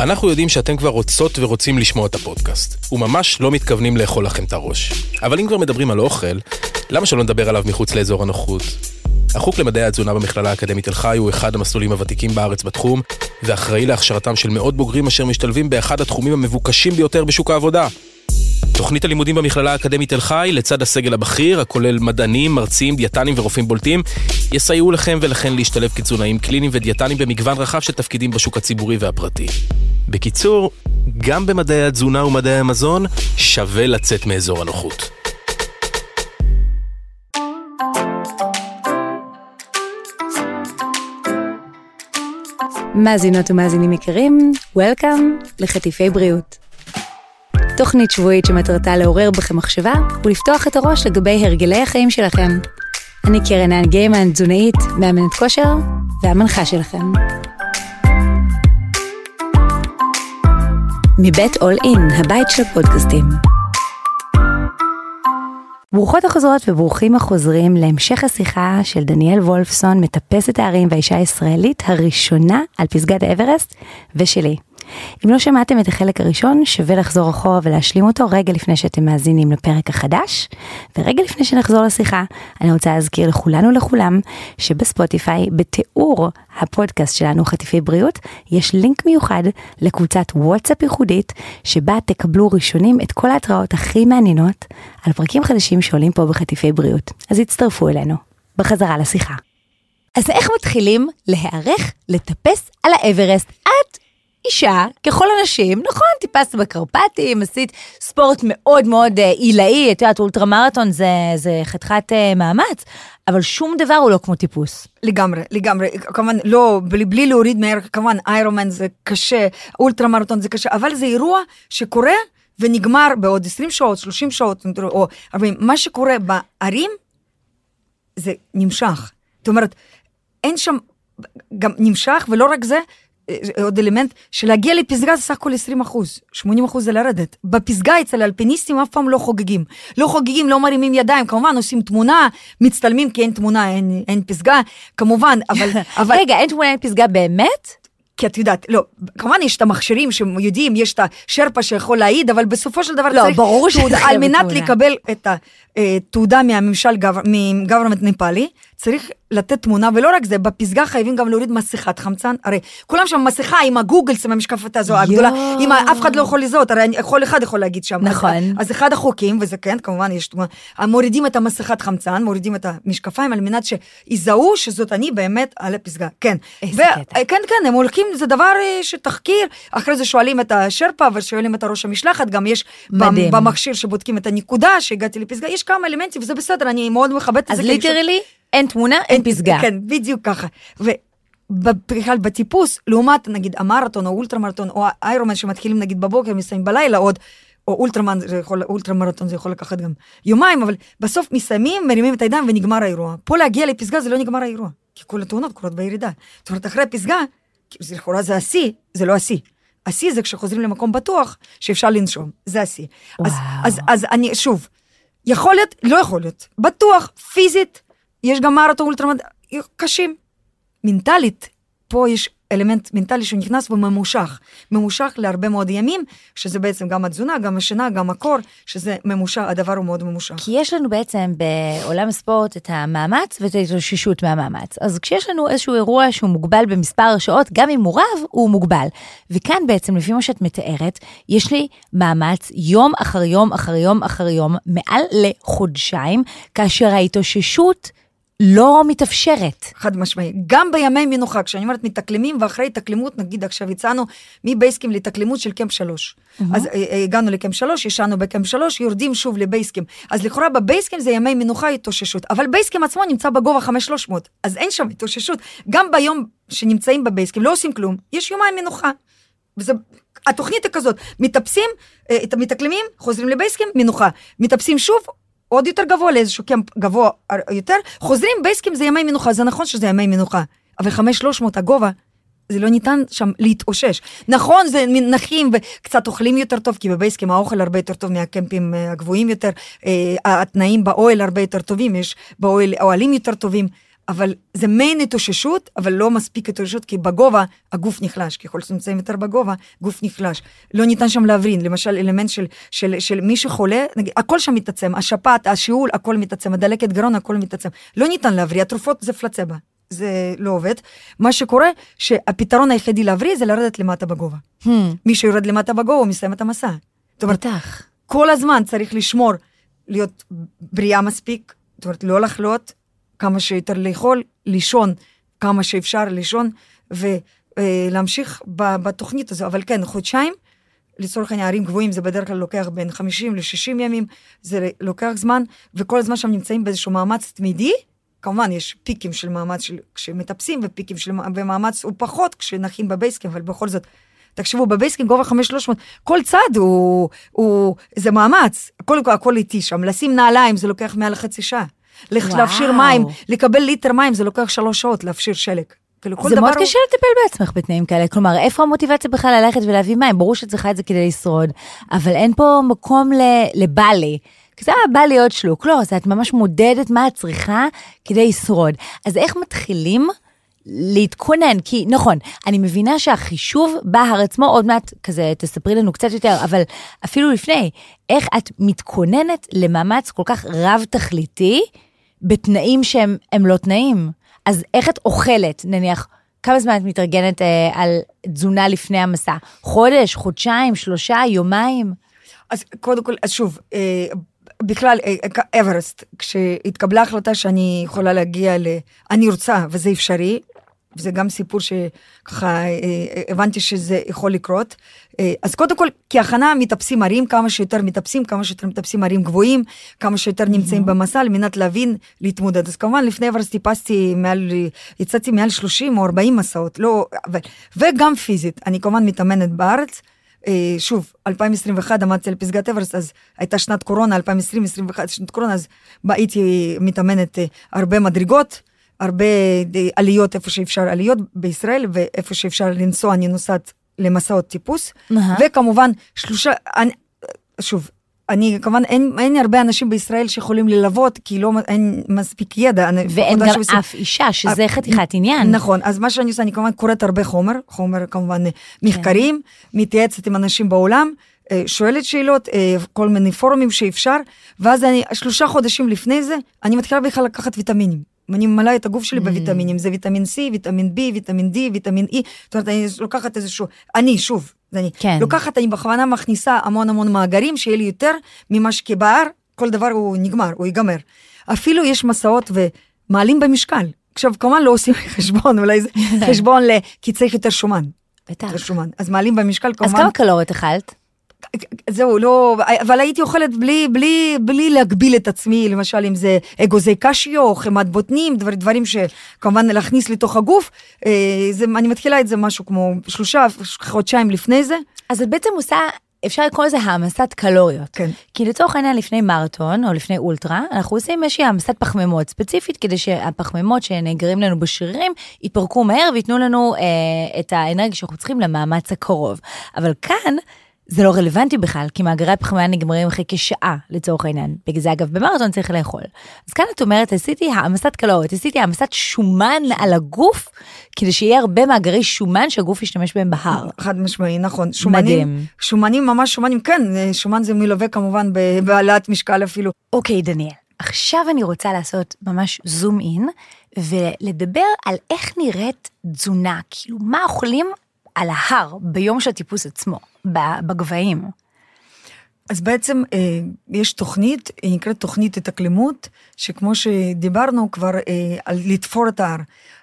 אנחנו יודעים שאתם כבר רוצות ורוצים לשמוע את הפודקאסט, וממש לא מתכוונים לאכול לכם את הראש. אבל אם כבר מדברים על אוכל, למה שלא נדבר עליו מחוץ לאזור הנוחות? החוג למדעי התזונה במכללה האקדמית תל חי הוא אחד המסלולים הוותיקים בארץ בתחום, ואחראי להכשרתם של מאות בוגרים אשר משתלבים באחד התחומים המבוקשים ביותר בשוק העבודה. תוכנית הלימודים במכללה האקדמית תל חי, לצד הסגל הבכיר, הכולל מדענים, מרצים, דיאטנים ורופאים בולטים, יסייעו לכם ולכן להשתלב כתזונאים קליניים ודיאטנים במגוון רחב של תפקידים בשוק הציבורי והפרטי. בקיצור, גם במדעי התזונה ומדעי המזון, שווה לצאת מאזור הנוחות. מאזינות ומאזינים יקרים, Welcome לחטיפי בריאות. תוכנית שבועית שמטרתה לעורר בכם מחשבה ולפתוח את הראש לגבי הרגלי החיים שלכם. אני קרן האן גיימן, תזונאית, מאמנת כושר והמנחה שלכם. מבית אול אין, הבית של הפודקאסטים. ברוכות החוזרות וברוכים החוזרים להמשך השיחה של דניאל וולפסון, מטפסת הערים והאישה הישראלית הראשונה על פסגת האברסט, ושלי. אם לא שמעתם את החלק הראשון, שווה לחזור אחורה ולהשלים אותו רגע לפני שאתם מאזינים לפרק החדש. ורגע לפני שנחזור לשיחה, אני רוצה להזכיר לכולנו לכולם, שבספוטיפיי, בתיאור הפודקאסט שלנו, חטיפי בריאות, יש לינק מיוחד לקבוצת וואטסאפ ייחודית, שבה תקבלו ראשונים את כל ההתראות הכי מעניינות על פרקים חדשים שעולים פה בחטיפי בריאות. אז הצטרפו אלינו. בחזרה לשיחה. אז איך מתחילים להיערך לטפס על האברסט? את אישה, ככל הנשים, נכון, טיפסת בקרפטים, עשית ספורט מאוד מאוד אה, עילאי, את יודעת, אולטרה מרתון זה, זה חתיכת אה, מאמץ, אבל שום דבר הוא לא כמו טיפוס. לגמרי, לגמרי, כמובן, לא, בלי, בלי להוריד מערך, כמובן, איירומן זה קשה, אולטרה מרתון זה קשה, אבל זה אירוע שקורה ונגמר בעוד 20 שעות, 30 שעות, או 40, מה שקורה בערים, זה נמשך. זאת אומרת, אין שם, גם נמשך, ולא רק זה, עוד אלמנט, שלהגיע לפסגה זה סך הכל 20 אחוז, 80 אחוז זה לרדת. בפסגה אצל האלפיניסטים אף פעם לא חוגגים. לא חוגגים, לא מרימים ידיים, כמובן עושים תמונה, מצטלמים כי אין תמונה, אין, אין פסגה, כמובן, אבל... אבל... רגע, אין תמונה, אין פסגה באמת? כי את יודעת, לא, כמובן יש את המכשירים שיודעים, יש את השרפה שיכול להעיד, אבל בסופו של דבר לא, צריך ברור תעודה, על מנת לקבל את התעודה מהממשל, מגוורמנט נפאלי, צריך לתת תמונה, ולא רק זה, בפסגה חייבים גם להוריד מסכת חמצן, הרי כולם שם מסכה עם הגוגלס, עם המשקפת הזו הגדולה, עם אף אחד לא יכול לזהות, הרי כל אחד יכול להגיד שם. נכון. אז, אז אחד החוקים, וזה כן, כמובן יש תמונה, מורידים את המסכת חמצן, מורידים את המשקפיים, על מנת שיזהו שזאת אני באמת על הפסגה, כן. איזה קטע. כן, כן, הם הולכים, זה דבר אה, שתחקיר, אחרי זה שואלים את השרפה ושואלים את הראש המשלחת, גם יש מדהים. במכשיר שבודקים את הנקודה שהגעתי לפסגה, יש כמה אלמנטים, וזה בסדר, אני מאוד מכבדת את אז זה. ליטרלי, אין תמונה, אין פסגה. כן, בדיוק ככה. ובכלל בטיפוס, לעומת נגיד המרתון או אולטרה מרתון או האיירומן שמתחילים נגיד בבוקר, מסיימים בלילה עוד, או אולטרמן, זה יכול, אולטרה מרתון זה יכול לקחת גם יומיים, אבל בסוף מסיימים, מרימים את הידיים ונגמר האירוע. פה להגיע לפסגה זה לא נגמר האירוע, כי כל התאונות קורות בירידה. זאת אומרת, אחרי הפסגה, זה לכאורה זה השיא, זה לא השיא. השיא זה כשחוזרים למקום בטוח, שאפשר לנשום, זה השיא. אז, אז, אז אני, שוב, יכול להיות, לא יכול להיות, בטוח, פיזית, יש גם מרתון אולטרמד, קשים. מנטלית, פה יש אלמנט מנטלי שנכנס וממושך. ממושך להרבה מאוד ימים, שזה בעצם גם התזונה, גם השינה, גם הקור, שזה ממושך, הדבר הוא מאוד ממושך. כי יש לנו בעצם בעולם הספורט את המאמץ ואת ההתאוששות מהמאמץ. אז כשיש לנו איזשהו אירוע שהוא מוגבל במספר שעות, גם אם הוא רב, הוא מוגבל. וכאן בעצם, לפי מה שאת מתארת, יש לי מאמץ יום אחר יום אחר יום אחר יום, מעל לחודשיים, כאשר ההתאוששות... לא מתאפשרת. חד משמעי. גם בימי מנוחה, כשאני אומרת מתאקלמים ואחרי התאקלמות, נגיד עכשיו יצאנו מבייסקים לתאקלמות של קמפ שלוש. Mm-hmm. אז אה, הגענו לקמפ שלוש, ישנו בקמפ שלוש, יורדים שוב לבייסקים. אז לכאורה בבייסקים זה ימי מנוחה התאוששות, אבל בייסקים עצמו נמצא בגובה 5300, אז אין שם התאוששות. גם ביום שנמצאים בבייסקים, לא עושים כלום, יש יומיים מנוחה. וזה, התוכנית היא כזאת, מטפסים, אה, מתאקלמים, חוזרים לבייסקים, מנוחה. מטפסים שוב, עוד יותר גבוה לאיזשהו קמפ גבוה יותר, חוזרים בייסקים זה ימי מנוחה, זה נכון שזה ימי מנוחה, אבל 5300 הגובה, זה לא ניתן שם להתאושש. נכון, זה נחים וקצת אוכלים יותר טוב, כי בבייסקים האוכל הרבה יותר טוב מהקמפים הגבוהים יותר, התנאים באוהל הרבה יותר טובים, יש באוהל אוהלים יותר טובים, אבל זה מעין התאוששות, אבל לא מספיק התאוששות, כי בגובה הגוף נחלש, ככל שנמצאים יותר בגובה, גוף נחלש. לא ניתן שם להברין, למשל אלמנט של, של, של מי שחולה, נגיד, הכל שם מתעצם, השפעת, השיעול, הכל מתעצם, הדלקת גרון, הכל מתעצם. לא ניתן להבריא, התרופות זה פלצבה, זה לא עובד. מה שקורה, שהפתרון היחידי להבריא זה לרדת למטה בגובה. Hmm, מי שיורד למטה בגובה, הוא מסיים את המסע. זאת אומרת. כל הזמן צריך לשמור, להיות בריאה מספיק, זאת אומרת, לא לחלות, כמה שיותר לאכול, לישון כמה שאפשר לישון, ולהמשיך בתוכנית הזו. אבל כן, חודשיים, לצורך העניין, הרים גבוהים זה בדרך כלל לוקח בין 50 ל-60 ימים, זה לוקח זמן, וכל הזמן שם נמצאים באיזשהו מאמץ תמידי. כמובן, יש peak ים של מאמץ של, כשמטפסים, ו peak ים של ומאמץ הוא פחות כשנחים ב base camp, אבל בכל זאת, תחשבו, ב base camp גובה 5300, כל צד הוא, הוא, זה מאמץ, הכל, הכל איטי שם, לשים נעליים זה לוקח מעל חצי שעה. וואו. להפשיר מים, לקבל ליטר מים זה לוקח שלוש שעות להפשיר שלג. כאילו, כל זה מאוד הוא- קשה לטפל בעצמך בתנאים כאלה, כלומר, איפה המוטיבציה בכלל ללכת ולהביא מים? ברור שאת צריכה את זה כדי לשרוד, אבל אין פה מקום ל- לבא לי. כי זה בא לי עוד שלוק, לא, זה את ממש מודדת מה את צריכה כדי לשרוד. אז איך מתחילים להתכונן? כי נכון, אני מבינה שהחישוב בהר עצמו, עוד מעט כזה תספרי לנו קצת יותר, אבל אפילו לפני, איך את מתכוננת למאמץ כל כך רב-תכליתי בתנאים שהם הם לא תנאים? אז איך את אוכלת, נניח, כמה זמן את מתארגנת אה, על תזונה לפני המסע? חודש, חודשיים, שלושה, יומיים? אז קודם כל, אז שוב, אה, בכלל, אה, אברסט, כשהתקבלה החלטה שאני יכולה להגיע ל... אני רוצה, וזה אפשרי, וזה גם סיפור שככה אה, אה, הבנתי שזה יכול לקרות. אה, אז קודם כל, כהכנה מטפסים ערים, כמה שיותר מטפסים, כמה שיותר מטפסים ערים גבוהים, כמה שיותר נמצאים במסע, על מנת להבין, להתמודד. אז כמובן, לפני אברסט טיפסתי מעל, יצאתי מעל 30 או 40 מסעות, לא, אבל, וגם פיזית. אני כמובן מתאמנת בארץ. שוב, 2021 עמדתי על פסגת אברסט, אז הייתה שנת קורונה, 2020, 2021, שנת קורונה, אז הייתי מתאמנת הרבה מדרגות, הרבה אה, עליות איפה שאפשר עליות בישראל, ואיפה שאפשר לנסוע, אני נוסעת למסעות טיפוס, אהה. וכמובן, שלושה, אני, שוב, אני, כמובן, אין, אין הרבה אנשים בישראל שיכולים ללוות, כי לא, אין מספיק ידע. אני- ואין גם שעושים- אף אישה, שזה אה, חתיכת עניין. נכון, אז מה שאני עושה, אני כמובן קוראת הרבה חומר, חומר כמובן מחקרים, מתייעצת עם אנשים בעולם, אה, שואלת שאלות, אה, כל מיני פורומים שאפשר, ואז אני, שלושה חודשים לפני זה, אני מתחילה בכלל לקחת ויטמינים. אני ממלאה את הגוף שלי בוויטמינים, זה ויטמין C, ויטמין B, ויטמין D, ויטמין E, זאת אומרת, אני לוקחת איזשהו, אני, שוב, אני, כן. לוקחת, אני בכוונה מכניסה המון המון מאגרים, שיהיה לי יותר ממה שכבהר, כל דבר הוא נגמר, הוא ייגמר. אפילו יש מסעות ומעלים במשקל. עכשיו, כמובן לא עושים חשבון, אולי זה חשבון ל... כי צריך יותר שומן. בטח. יותר שומן. אז מעלים במשקל, אז כמובן. כמה קלוריות אכלת? זהו, לא, אבל הייתי אוכלת בלי, בלי, בלי להגביל את עצמי, למשל אם זה אגוזי קשיו, חמת בוטנים, דבר, דברים שכמובן להכניס לתוך הגוף, אה, זה, אני מתחילה את זה משהו כמו שלושה חודשיים לפני זה. אז את בעצם עושה, אפשר לקרוא לזה העמסת קלוריות. כן. כי לצורך העניין לפני מרתון או לפני אולטרה, אנחנו עושים איזושהי העמסת פחמימות ספציפית, כדי שהפחמימות שנאגרים לנו בשרירים יתפרקו מהר וייתנו לנו אה, את האנרגיה שאנחנו צריכים למאמץ הקרוב. אבל כאן... זה לא רלוונטי בכלל, כי מאגרי הפחמימה נגמרים אחרי כשעה, לצורך העניין. בגלל זה, אגב, במרתון צריך לאכול. אז כאן את אומרת, עשיתי העמסת קלוריות, עשיתי העמסת שומן על הגוף, כדי שיהיה הרבה מאגרי שומן שהגוף ישתמש בהם בהר. חד משמעי, נכון. שומנים, מדהים. שומנים, ממש שומנים, כן, אה, שומן זה מלווה כמובן בהעלאת משקל אפילו. אוקיי, דניאל, עכשיו אני רוצה לעשות ממש זום אין, ולדבר על איך נראית תזונה, כאילו מה אוכלים על ההר ביום של הטיפוס עצמו, בגבהים. אז בעצם אה, יש תוכנית, היא נקראת תוכנית התאקלמות, שכמו שדיברנו כבר אה, על לתפור את ההר.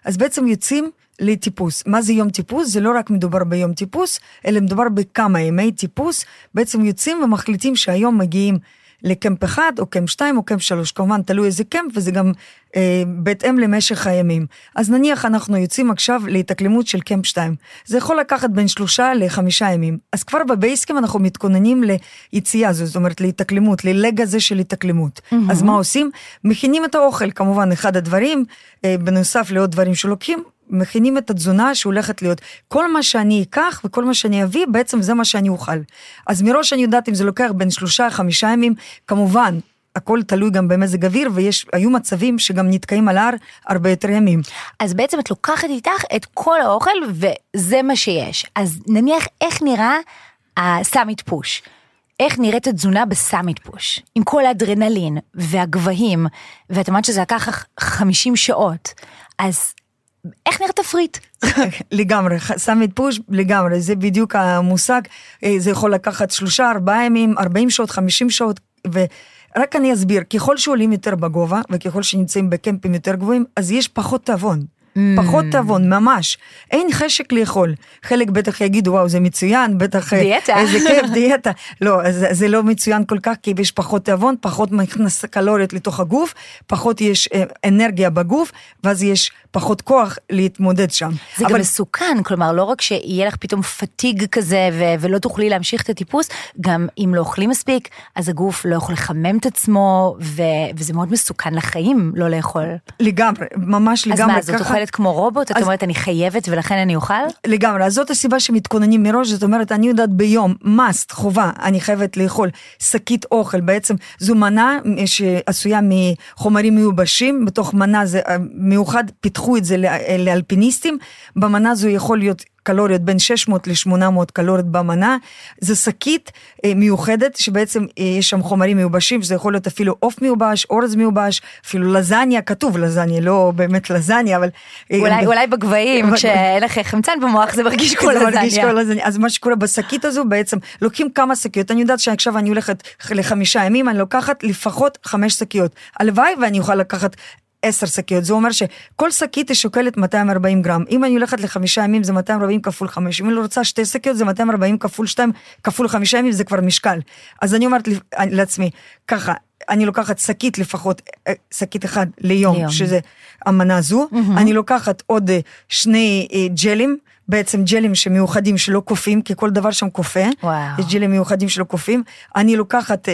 אז בעצם יוצאים לטיפוס. מה זה יום טיפוס? זה לא רק מדובר ביום טיפוס, אלא מדובר בכמה ימי טיפוס. בעצם יוצאים ומחליטים שהיום מגיעים לקמפ אחד, או קמפ שתיים, או קמפ שלוש. כמובן, תלוי איזה קמפ, וזה גם אה, בהתאם למשך הימים. אז נניח אנחנו יוצאים עכשיו להתאקלמות של קמפ שתיים. זה יכול לקחת בין שלושה לחמישה ימים. אז כבר בבייסקים אנחנו מתכוננים ליציאה הזו, זאת אומרת להתאקלמות, ללג הזה של התאקלמות. Mm-hmm. אז מה עושים? מכינים את האוכל, כמובן, אחד הדברים, אה, בנוסף לעוד דברים שלוקחים, מכינים את התזונה שהולכת להיות. כל מה שאני אקח וכל מה שאני אביא, בעצם זה מה שאני אוכל. אז מראש אני יודעת אם זה לוקח בין שלושה, חמישה ימים, כמובן, הכל תלוי גם במזג אוויר, והיו מצבים שגם נתקעים על ההר הרבה יותר ימים. אז בעצם את לוקחת איתך את כל האוכל וזה מה שיש. אז נניח איך נראה הסאמיט פוש. איך נראית התזונה בסאמיט פוש, עם כל האדרנלין והגבהים, ואת אמרת שזה לקח 50 שעות, אז איך נראה תפריט? לגמרי, סאמיט פוש לגמרי, זה בדיוק המושג, אה, זה יכול לקחת שלושה, ארבעה ימים, 40 שעות, 50 שעות, ורק אני אסביר, ככל שעולים יותר בגובה, וככל שנמצאים בקמפים יותר גבוהים, אז יש פחות תיאבון. Mm. פחות תיאבון, ממש. אין חשק לאכול. חלק בטח יגידו, וואו, זה מצוין, בטח... אה, דיאטה. איזה כיף, דיאטה. לא, זה, זה לא מצוין כל כך, כי יש פחות תיאבון, פחות מכנס קלוריות לתוך הגוף, פחות יש אה, אנרגיה בגוף, ואז יש פחות כוח להתמודד שם. זה אבל... גם מסוכן, כלומר, לא רק שיהיה לך פתאום פתיג כזה ו- ולא תוכלי להמשיך את הטיפוס, גם אם לא אוכלים מספיק, אז הגוף לא יכול לחמם את עצמו, ו- וזה מאוד מסוכן לחיים לא לאכול. לגמרי, ממש לגמרי. אז מה, זאת אוכלת כמו רובוט? את אומרת, אני חייבת ולכן אני אוכל? לגמרי, אז זאת הסיבה שמתכוננים מראש, זאת אומרת, אני יודעת ביום, must, חובה, אני חייבת לאכול שקית אוכל, בעצם זו מנה שעשויה מחומרים מיובשים, בתוך מנה זה אה, מיוחד, פיתחו את זה לאלפיניסטים, במנה זו יכול להיות קלוריות, בין 600 ל-800 קלוריות במנה. זו שקית אה, מיוחדת, שבעצם אה, יש שם חומרים מיובשים, שזה יכול להיות אפילו עוף מיובש, אורז מיובש, אפילו לזניה, כתוב לזניה, לא באמת לזניה, אבל... אה, אולי, אולי בגבהים, כשאין לך חמצן במוח, זה מרגיש כמו לזניה. מרגיש כמו לזניה. אז מה שקורה בשקית הזו, בעצם לוקחים כמה שקיות. אני יודעת שעכשיו אני הולכת לחמישה ימים, אני לוקחת לפחות חמש שקיות. הלוואי ואני אוכל לקחת עשר שקיות, זה אומר שכל שקית היא שוקלת 240 גרם. אם אני הולכת לחמישה ימים זה 240 כפול חמש, אם אני רוצה שתי שקיות זה 240 כפול שתיים, כפול חמישה ימים זה כבר משקל. אז אני אומרת לעצמי, ככה, אני לוקחת שקית לפחות, אה, שקית אחד ליום, ליום. שזה המנה זו, mm-hmm. אני לוקחת עוד אה, שני אה, ג'לים. בעצם ג'לים שמיוחדים שלא קופאים, כי כל דבר שם קופא. יש ג'לים מיוחדים שלא קופאים. אני לוקחת אה,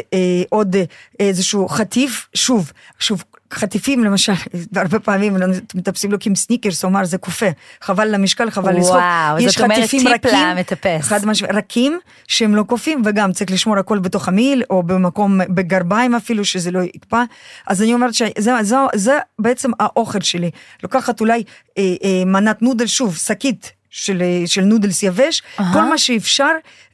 עוד אה, איזשהו חטיף, שוב, שוב, חטיפים למשל, הרבה פעמים מטפסים לו עם סניקרס, הוא אמר זה כופה, חבל למשקל, חבל לסחוב. וואו, זאת אומרת טיפ למטפס. חד משמעית, רכים שהם לא קופים, וגם צריך לשמור הכל בתוך המיל, או במקום, בגרביים אפילו, שזה לא יקפא. אז אני אומרת שזה זה, זה בעצם האוכל שלי. לוקחת אולי אה, אה, מנת noodle, שוב, שקית של, של noodles יבש, uh-huh. כל מה שאפשר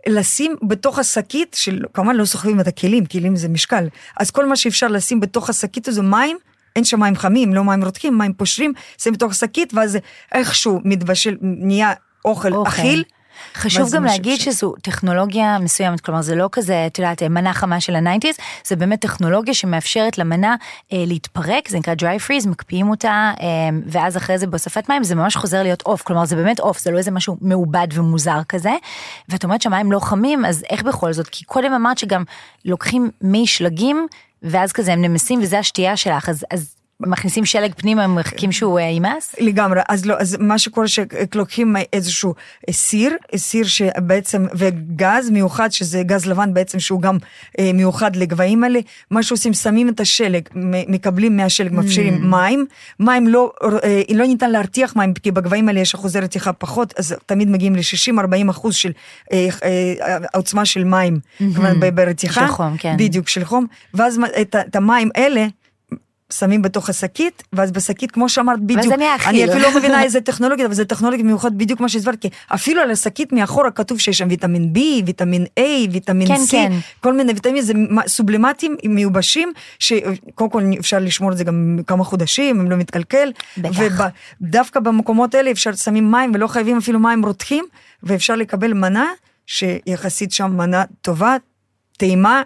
לשים בתוך השקית, של, כמובן לא סוחבים את הכלים, כלים זה משקל, אז כל מה שאפשר לשים בתוך השקית הזו מים, אין שם מים חמים, לא מים רותחים, מים פושרים, שים בתוך השקית, ואז איכשהו מתבשל, נהיה אוכל. אוקיי. אכיל. חשוב גם להגיד ש... שזו טכנולוגיה מסוימת, כלומר זה לא כזה, את יודעת, מנה חמה של ה nineties, זה באמת טכנולוגיה שמאפשרת למנה אה, להתפרק, זה נקרא dry freeze, מקפיאים אותה, אה, ואז אחרי זה בהוספת מים זה ממש חוזר להיות עוף, כלומר זה באמת עוף, זה לא איזה משהו מעובד ומוזר כזה, ואת אומרת שהמים לא חמים, אז איך בכל זאת? כי קודם אמרת שגם לוקחים מי שלגים, ואז כזה הם נמסים וזה השתייה שלך, אז, אז מכניסים שלג פנימה, הם מחכים שהוא אה, יימס? לגמרי, אז לא, אז מה שקורה שלוקחים איזשהו סיר, סיר שבעצם, וגז מיוחד, שזה גז לבן בעצם, שהוא גם אה, מיוחד לגבהים האלה, מה שעושים, שמים את השלג, מקבלים מהשלג, mm. מים, מים לא, אה, לא ניתן להרתיח מים, כי בגבהים האלה יש אחוזי רתיחה פחות, אז תמיד מגיעים ל-60-40 אחוז של אה, אה, עוצמה של מים, mm-hmm. ברתיחה, של חום, כן. בדיוק, של חום, ואז את, את המים האלה, שמים בתוך השקית, ואז בשקית, כמו שאמרת, בדיוק, אני אני אפילו לא מבינה איזה טכנולוגיה, אבל זה טכנולוגיה מיוחד בדיוק מה שהסברת, כי אפילו על השקית מאחורה כתוב שיש שם ויטמין B, ויטמין A, ויטמין כן, C, כן. כל מיני ויטמינים, זה סובלימטים מיובשים, שקודם כל אפשר לשמור את זה גם כמה חודשים, אם לא מתקלקל, ודווקא במקומות האלה אפשר שמים מים, ולא חייבים אפילו מים רותחים, ואפשר לקבל מנה, שיחסית שם מנה טובה, טעימה,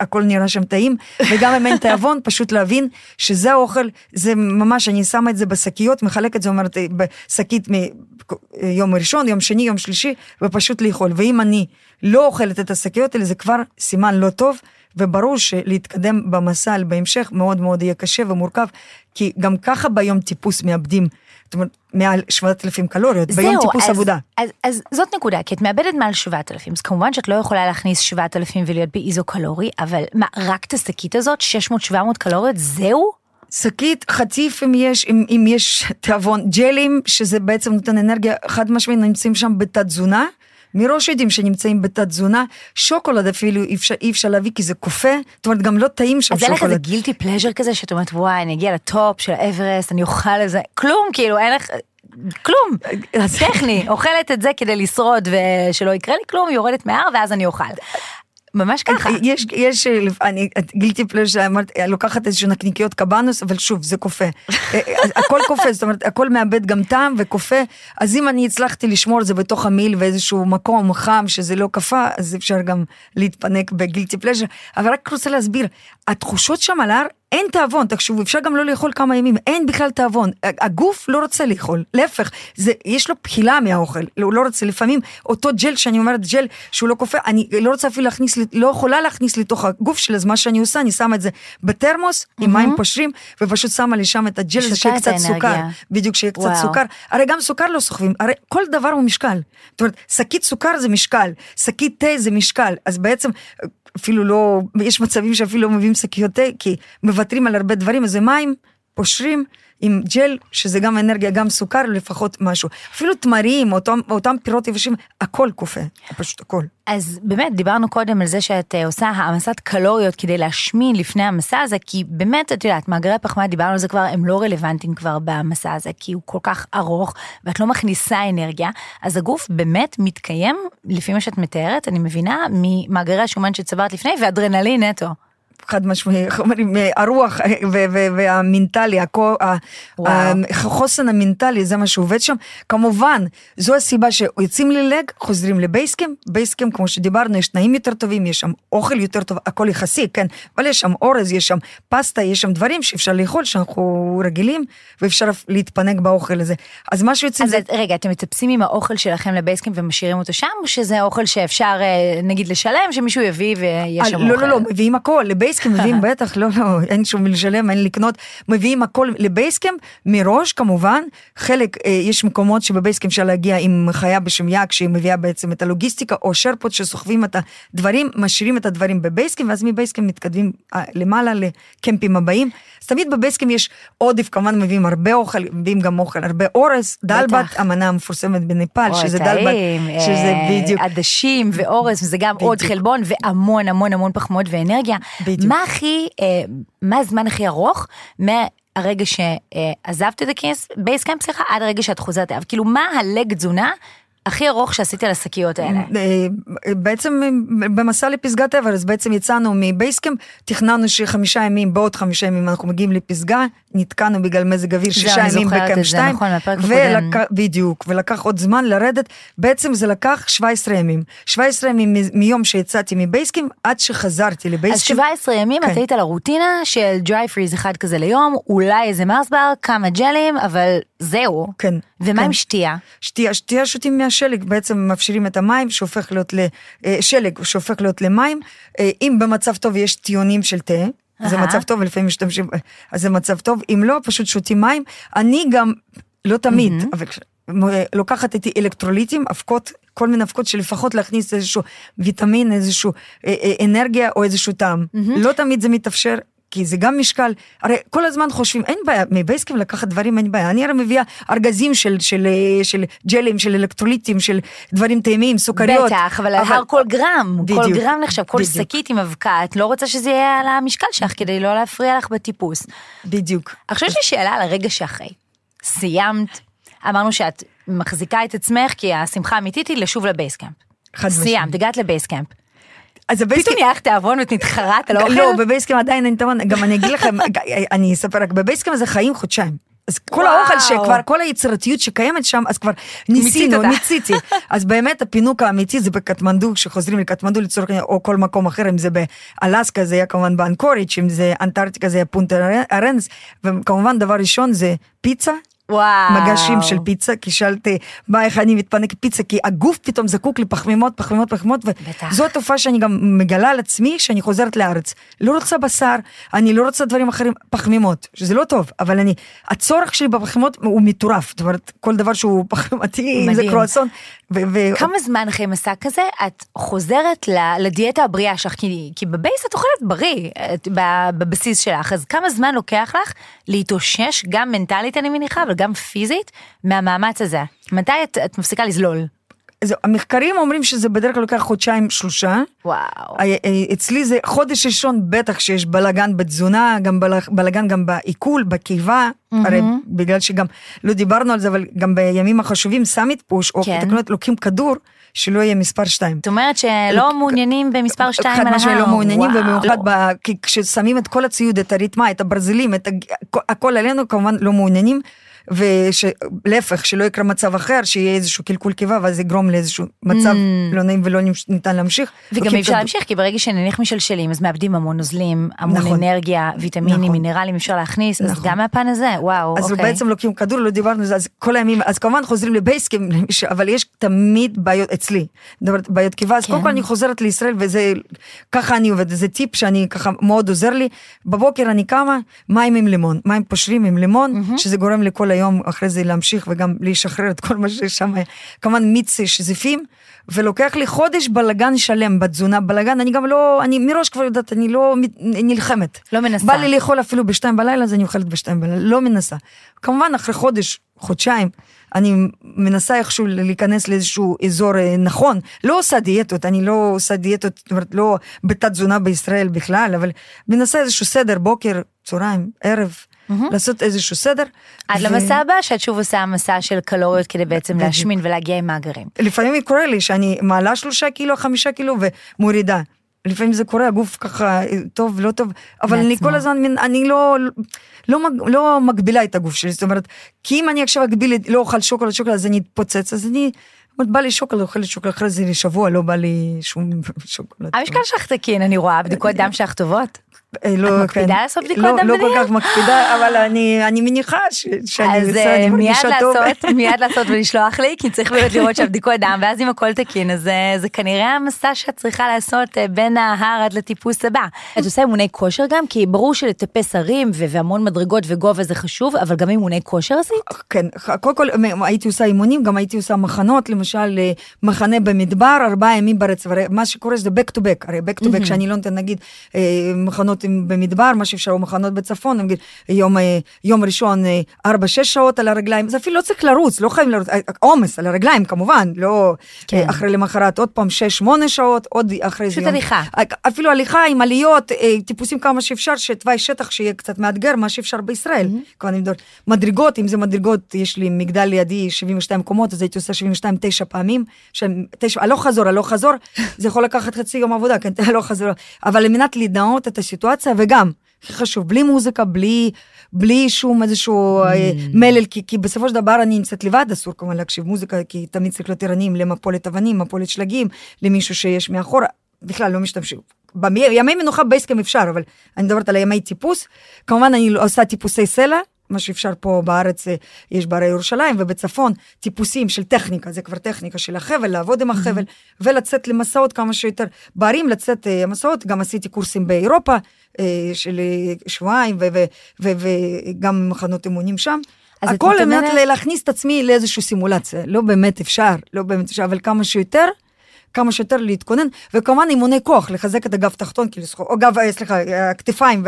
הכל נראה שם טעים, וגם אם אין תיאבון, פשוט להבין שזה האוכל, זה ממש, אני שמה את זה בשקיות, מחלקת זה, אומרת, בשקית מיום ראשון, יום שני, יום שלישי, ופשוט לאכול. ואם אני לא אוכלת את השקיות האלה, זה כבר סימן לא טוב, וברור שלהתקדם במסע בהמשך מאוד מאוד יהיה קשה ומורכב, כי גם ככה ביום טיפוס מאבדים זאת אומרת, מעל 7,000 קלוריות ביום טיפוס אז, עבודה. אז, אז זאת נקודה, כי את מאבדת מעל 7,000, אז כמובן שאת לא יכולה להכניס 7,000 ולהיות באיזו קלורי, אבל מה, רק את השקית הזאת, 600-700 קלוריות, זהו? שקית, חציף אם יש, אם, אם יש תיאבון, ג'לים, שזה בעצם נותן אנרגיה, חד משמעית נמצאים שם בתת תזונה, מראש יודעים שנמצאים בתת תזונה, שוקולד אפילו אי אפשר, אי אפשר להביא כי זה כופה, זאת אומרת גם לא טעים שם אז אין לך שוקולד. איזה גילטי פלז'ר כזה שאת אומרת וואי אני אגיע לטופ של האברסט אני אוכל איזה כלום כאילו אין לך כלום טכני אוכלת את זה כדי לשרוד ושלא יקרה לי כלום יורדת מהר ואז אני אוכל. ממש ככה. יש, יש, אה, אני, את גילטי פלז'ר, אמרת, אה, לוקחת איזשהו נקניקיות קבנוס, אבל שוב, זה. אה, אז הכל כופה, זאת אומרת, הכל מאבד גם טעם וכופה, אז אם אני הצלחתי לשמור את זה בתוך המיל באיזשהו מקום חם שזה לא קפא, אז אפשר גם להתפנק בגילטי פלז'ר. אבל רק רוצה להסביר, התחושות שם על ההר, אין תיאבון, תחשבו, אפשר גם לא לאכול כמה ימים, אין בכלל תיאבון. הגוף לא רוצה לאכול, להפך, זה, יש לו בחילה מהאוכל, הוא לא רוצה, לפעמים אותו ג'ל שאני אומרת ג'ל שהוא לא כופה, אני לא רוצה אפילו להכניס, לא יכולה להכניס לתוך הגוף שלי, אז מה שאני עושה, אני שמה את זה בתרמוס, עם מים פושרים, ופשוט שמה לי שם את הג'ל הזה, שיהיה קצת סוכר, האנרגיה. בדיוק, שיהיה קצת וואו. סוכר, הרי גם סוכר לא סוחבים, הרי כל דבר הוא משקל. זאת אומרת, שקית סוכר זה משקל, שקית תה זה משקל, אז בעצם אפילו לא, יש מצבים שאפילו לא מביאים שקיות תה, כי מוותרים על הרבה דברים, אז זה מים, פושרים. עם ג'ל, שזה גם אנרגיה, גם סוכר, לפחות משהו. אפילו תמרים, אותם, אותם פירות יבשים, הכל כופה, פשוט הכל. אז באמת דיברנו קודם על זה שאת אה, עושה העמסת קלוריות כדי להשמין לפני המסע הזה כי באמת את יודעת מאגרי פחמן דיברנו על זה כבר הם לא רלוונטיים כבר במסע הזה כי הוא כל כך ארוך ואת לא מכניסה אנרגיה אז הגוף באמת מתקיים לפי מה שאת מתארת אני מבינה ממאגרי השומן שצברת לפני ואדרנלין נטו. חד משמעי, איך אומרים, הרוח ו- ו- והמנטלי. החוסן המנטלי, זה מה שעובד שם. כמובן, זו הסיבה שיוצאים ללג, חוזרים לבייסקאם, בייסקאם, כמו שדיברנו, יש תנאים יותר טובים, יש שם אוכל יותר טוב, הכל יחסי, כן, אבל יש שם אורז, יש שם פסטה, יש שם דברים שאפשר לאכול, שאנחנו רגילים, ואפשר להתפנק באוכל הזה. אז מה שיוצאים אז זה... רגע אתם מטפסים עם האוכל שלכם לבייסקאמפ ומשאירים אותו שם או שזה אוכל שאפשר אה, נגיד לשלם שמישהו יביא ויש אה, שם לא, אוכל. לא, לא, מביאים הכל, לבייסקאם מביאים בטח, לא, לא, אין שום לשלם, אין לקנות, מביאים הכל לבייסקאם מראש כמובן, חלק, אה, יש מקומות שבבייסקאם אפשר להגיע עם חיה בשם יאק שהיא מביאה בעצם את הלוגיסטיקה, או שרפות שסוחבים את הדברים, משאירים את הדברים בבייסקאם, ואז מבייסקאם מתקדמים אה, למעלה לקמפים הבאים. אז תמיד ב base camp יש עודף, כמובן מביאים הרבה אוכל, מביאים גם אוכל, הרבה אורז, דל בהט, המנה המפורסמת בנפאל, שזה טעים, דל בהט, שזה אה, בדיוק. עדשים ואורז וזה גם עוד. חלבון והמון המון המון פחמות ואנרגיה. בדיוק. מה הכי, אה, מה הזמן הכי ארוך מהרגע שעזבת את הכיס, base camp סליחה, עד הרגע שאת חוזרת אליו? כאילו מה ה leg תזונה הכי ארוך שעשית על השקיות האלה? אה, בעצם במסע לפסגת אוורסט בעצם יצאנו מ base camp, תכננו שחמישה ימים, בעוד חמישה ימים אנחנו מגיעים לפסגה, נתקענו בגלל מזג אוויר שישה ימים בקמפ את זה, 2, נכון, הקודם. בדיוק, ולקח עוד זמן לרדת, בעצם זה לקח 17 ימים, 17 ימים מיום שיצאתי מבייסקאמפ עד שחזרתי אז לבייסקאמפ. 17 ימים כן. את היית על הרוטינה של דרי פריז אחד כזה ליום, אולי איזה מרסבר, כמה ג'לים, אבל זהו. כן. ומה כן. עם שתייה? שתייה, שתייה שותים מהשלג, בעצם מאפשרים את המים שהופך להיות לשלג, שהופך להיות למים. אה, אם במצב טוב יש טיעונים של תה, זה אהה. מצב טוב, ולפעמים משתמשים, אז זה מצב טוב, אם לא, פשוט שותים מים. אני גם, לא תמיד, אבל לוקחת איתי אלקטרוליטים, אבקות, כל מיני אבקות שלפחות להכניס איזשהו ויטמין, איזשהו אה, אה, אנרגיה או איזשהו טעם. לא תמיד זה מתאפשר. כי זה גם משקל, הרי כל הזמן חושבים, אין בעיה, מבייסקים לקחת דברים אין בעיה, אני הרי מביאה ארגזים של, של, אה, של ג'לים, של אלקטרוליטים, של דברים טעימים, סוכריות. בטח, אבל הר כל גרם, כל בדיוק, גרם נחשב, כל בדיוק. שקית עם אבקה, את לא רוצה שזה יהיה על המשקל שלך כדי לא להפריע לך בטיפוס. בדיוק. עכשיו יש לי שאלה על הרגע שאחרי. סיימת, אמרנו שאת מחזיקה את עצמך כי השמחה האמיתית היא לשוב לבייסקאמפ. חד משמעית. סיימת, הגעת לבייסקאמפ. אז פתאום הבייסקים, נהיה לך תיאבון ואת נתחרט על האוכל? לא, בבייסקים עדיין אין תמון, גם אני אגיד לכם, אני אספר רק, בבייסקים זה חיים חודשיים. אז כל וואו. האוכל שכבר, כל היצירתיות שקיימת שם, אז כבר ניסינו. ניסיתי. אז באמת הפינוק האמיתי זה בקטמנדו, כשחוזרים לקטמנדו לצורך העניין, או כל מקום אחר, אם זה באלסקה זה היה כמובן באנקוריץ', אם זה אנטארקטיקה זה היה פונטה ארנס, וכמובן דבר ראשון זה פיצה. וואו. מגשים של פיצה, כי שאלתי מה איך אני מתפנק פיצה, כי הגוף פתאום זקוק לפחמימות, פחמימות, פחמימות. וזו התופעה שאני גם מגלה על עצמי כשאני חוזרת לארץ. לא רוצה בשר, אני לא רוצה דברים אחרים, פחמימות, שזה לא טוב, אבל אני, הצורך שלי בפחמימות הוא מטורף, זאת אומרת, כל דבר שהוא פחמימתי, אם זה. קרואסון, ו- ו- כמה זמן אחרי מסע כזה את חוזרת לדיאטה הבריאה שלך? כי, כי בבייס את אוכלת בריא, את, בבסיס שלך, אז כמה זמן לוקח לך להתאושש, גם מנטלית אני מניחה, אבל גם פיזית, מהמאמץ הזה? מתי את, את מפסיקה לזלול? אז המחקרים אומרים שזה בדרך כלל לוקח חודשיים שלושה. וואו. אה, אה, אצלי זה חודש ראשון בטח שיש בלאגן בתזונה, גם בל- בלאגן גם בעיכול, בקיבה, הרי בגלל שגם, לא דיברנו על זה, אבל גם בימים החשובים, summit push, או כן. תקנות, לוקחים כדור, שלא יהיה מספר שתיים. זאת אומרת שלא מעוניינים במספר 2 על ההר. חד משמעית לא מעוניינים. ובמיוחד כששמים את כל הציוד, את הריתמה, את הברזלים, הכל עלינו, כמובן לא מעוניינים. ולהפך, שלא יקרה מצב אחר, שיהיה איזשהו קלקול קיבה, ואז יגרום לאיזשהו מצב לא נעים ולא ניתן להמשיך. Mm. וגם אי אפשר. להמשיך, כי ברגע שנניח משלשלים, אז מאבדים המון נוזלים, המון נכון. אנרגיה, ויטמינים, נכון. מינרלים אפשר להכניס, אז נכון. גם מהפן הזה, וואו, אז אוקיי. בעצם לוקחים כדור, לא דיברנו על זה, אז כל הימים, אז כמובן חוזרים לבייסקים, אבל יש תמיד בעיות אצלי, בעיות קיבה, אז כן. קודם כל אני חוזרת לישראל וזה, ככה אני עובדת, זה טיפ שאני ככה מאוד עוזר לי, בבוקר אני קמה, מים עם לימון, מים פושרים עם לימון, שזה גורם לי כל היום אחרי זה להמשיך וגם לשחרר את כל מה שיש שם, כמובן מיץ שזיפים. ולוקח לי חודש בלגן שלם בתזונה, בלגן, אני גם לא, אני מראש כבר יודעת, אני לא מת- נלחמת. לא מנסה. בא לי לאכול אפילו בשתיים בלילה, אז אני אוכלת בשתיים בלילה, לא מנסה. כמובן, אחרי חודש, חודשיים, אני מנסה איכשהו להיכנס לאיזשהו אזור אה, נכון. לא עושה דיאטות, אני לא עושה דיאטות, זאת אומרת, לא בתת תזונה בישראל בכלל, אבל מנסה איזשהו סדר, בוקר, צהריים, ערב, לעשות איזשהו סדר. עד ו- למסע הבא, שאת שוב עושה מסע של קלוריות כדי בעצם בדיוק. להשמין ולהגיע עם מאגרים. לפעמים קורה לי שאני מעלה שלושה קילו, חמישה קילו ומורידה. לפעמים זה קורה, הגוף ככה טוב, לא טוב, אבל אני מעצמו. כל הזמן, אני לא, לא, מג- לא מגבילה את הגוף שלי, זאת אומרת, כי אם אני עכשיו אגביל, לא אוכל שוקולד, שוקולד, אז אני אתפוצץ, אז אני, אומרת, בא לי שוקולד, אוכלת שוקולד, אחרי זה שבוע לא בא לי שום שוקולד. המשקל שלך תקין, אני רואה, בדיקות דם שלך טובות. אה, לא, מקפידה כן. לעשות בדיקות לא, דם לא כל בדרך? כך מקפידה, אבל אני, אני מניחה ש, שאני אז בסדר, אה, אני מרגישה טוב. לעשות, מיד לעשות ולשלוח לי, כי צריך באמת לראות שהבדיקות דם, ואז אם הכל תקין, אז אה, זה כנראה המסע שאת צריכה לעשות אה, בין ההר עד לטיפוס הבא. את עושה אימוני כושר גם, כי ברור שלטפס הרים והמון מדרגות וגובה זה חשוב, אבל גם אימוני כושר עשית? כן, קודם כל מ- הייתי עושה אימונים, גם הייתי עושה מחנות, למשל מחנה במדבר, ארבעה ימים ברצף, הרי מה שקורה זה back to back, הרי back to back, שאני לא נותן נגיד אה, מחנות במדבר, מה שאפשר, או מחנות בצפון, נגיד יום, אה, יום ראשון אה, ארבע, שש שעות על הרגליים, זה אפילו לא צריך לרוץ, לא חייבים לרוץ, אה, עומס על הרגליים כמובן, לא כן. אה, אחרי למחרת עוד פעם שש, שמונה שעות, עוד אחרי זה פשוט יום. הליכה. אפילו הליכה עם עליות, אה, טיפוסים כמה שאפשר, שתוואי שטח שיהיה קצת מאתגר, מה שאפשר בישראל. כבר אני מדבר, מדרגות, אם זה מדרגות, יש לי מגדל לידי 72 קומות, אז הייתי עושה 72 תשע פעמים, תשע, הלוך חזור, הלוך חזור, זה יכול לקחת חצי יום עבודה, כן, הלוך חזור, אבל על מנת לדעות את הסיטואציה, וגם, הכי חשוב, בלי מוזיקה, בלי, בלי שום איזשהו אה, מלל, כי, כי בסופו של דבר אני נמצאת לבד, אסור כמובן להקשיב מוזיקה, כי תמיד צריך להיות ערניים למפולת אבנים, מפולת שלגים, למישהו שיש מאחורה, בכלל לא משתמשים. בימי מנוחה בייסקאם אפשר, אבל אני מדברת על הימי טיפוס. כמובן אני לא עושה טיפוסי סלע, מה שאפשר פה בארץ, אה, יש בהרי ירושלים ובצפון, טיפוסים של טכניקה, זה כבר טכניקה של החבל, לעבוד עם החבל, ולצאת למסעות כמה שיותר. בערים לצאת אה, מסעות, גם עשיתי קורסים באירופה אה, של אה, שבועיים, וגם מחנות אימונים שם. הכל על מנת להכניס את עצמי לאיזושהי סימולציה, לא באמת אפשר, לא באמת אפשר, אבל כמה שיותר. כמה שיותר להתכונן, וכמובן אימוני כוח, לחזק את הגב תחתון, או גב, אה, סליחה, אה, הכתפיים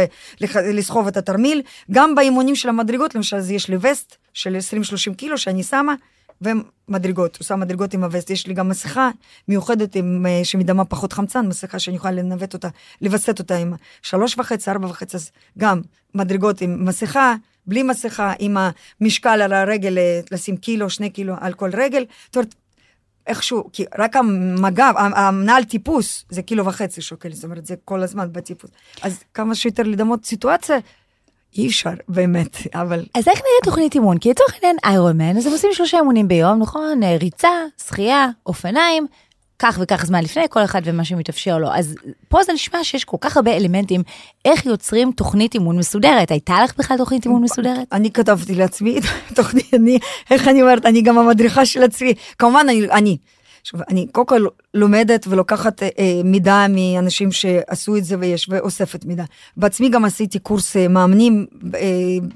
ולסחוב את התרמיל. גם באימונים של המדרגות, למשל, אז יש לי וסט של 20-30 קילו שאני שמה, ומדרגות, עושה מדרגות עם הווסט. יש לי גם מסכה מיוחדת עם, אה, שמדמה פחות חמצן, מסכה שאני יכולה לנווט אותה, לווסת אותה עם שלוש וחצי, ארבע וחצי, אז גם מדרגות עם מסכה. בלי מסכה, עם המשקל על הרגל, לשים קילו, שני קילו על כל רגל. זאת אומרת, איכשהו, כי רק המג"ב, המנהל טיפוס, זה קילו וחצי שוקל, זאת אומרת, זה כל הזמן בטיפוס. אז כמה שיותר לדמות סיטואציה, אי אפשר, באמת, אבל... אז איך נראית תוכנית אימון? כי לצורך העניין איירון מן, אז הם עושים שלושה אימונים ביום, נכון? אה, ריצה, שחייה, אופניים, כך וכך זמן לפני, כל אחד ומה שמתאפשר לו. אז פה זה נשמע שיש כל כך הרבה אלמנטים, איך יוצרים תוכנית אימון מסודרת. הייתה לך בכלל תוכנית אימון מסודרת? אני כתבתי לעצמי תוכנית, אני, איך אני אומרת, אני גם המדריכה של עצמי. כמובן, אני, אני, שוב, אני קודם כל לומדת ולוקחת אה, אה, מידע מאנשים שעשו את זה ויש, ואוספת מידע. בעצמי גם עשיתי קורס אה, מאמנים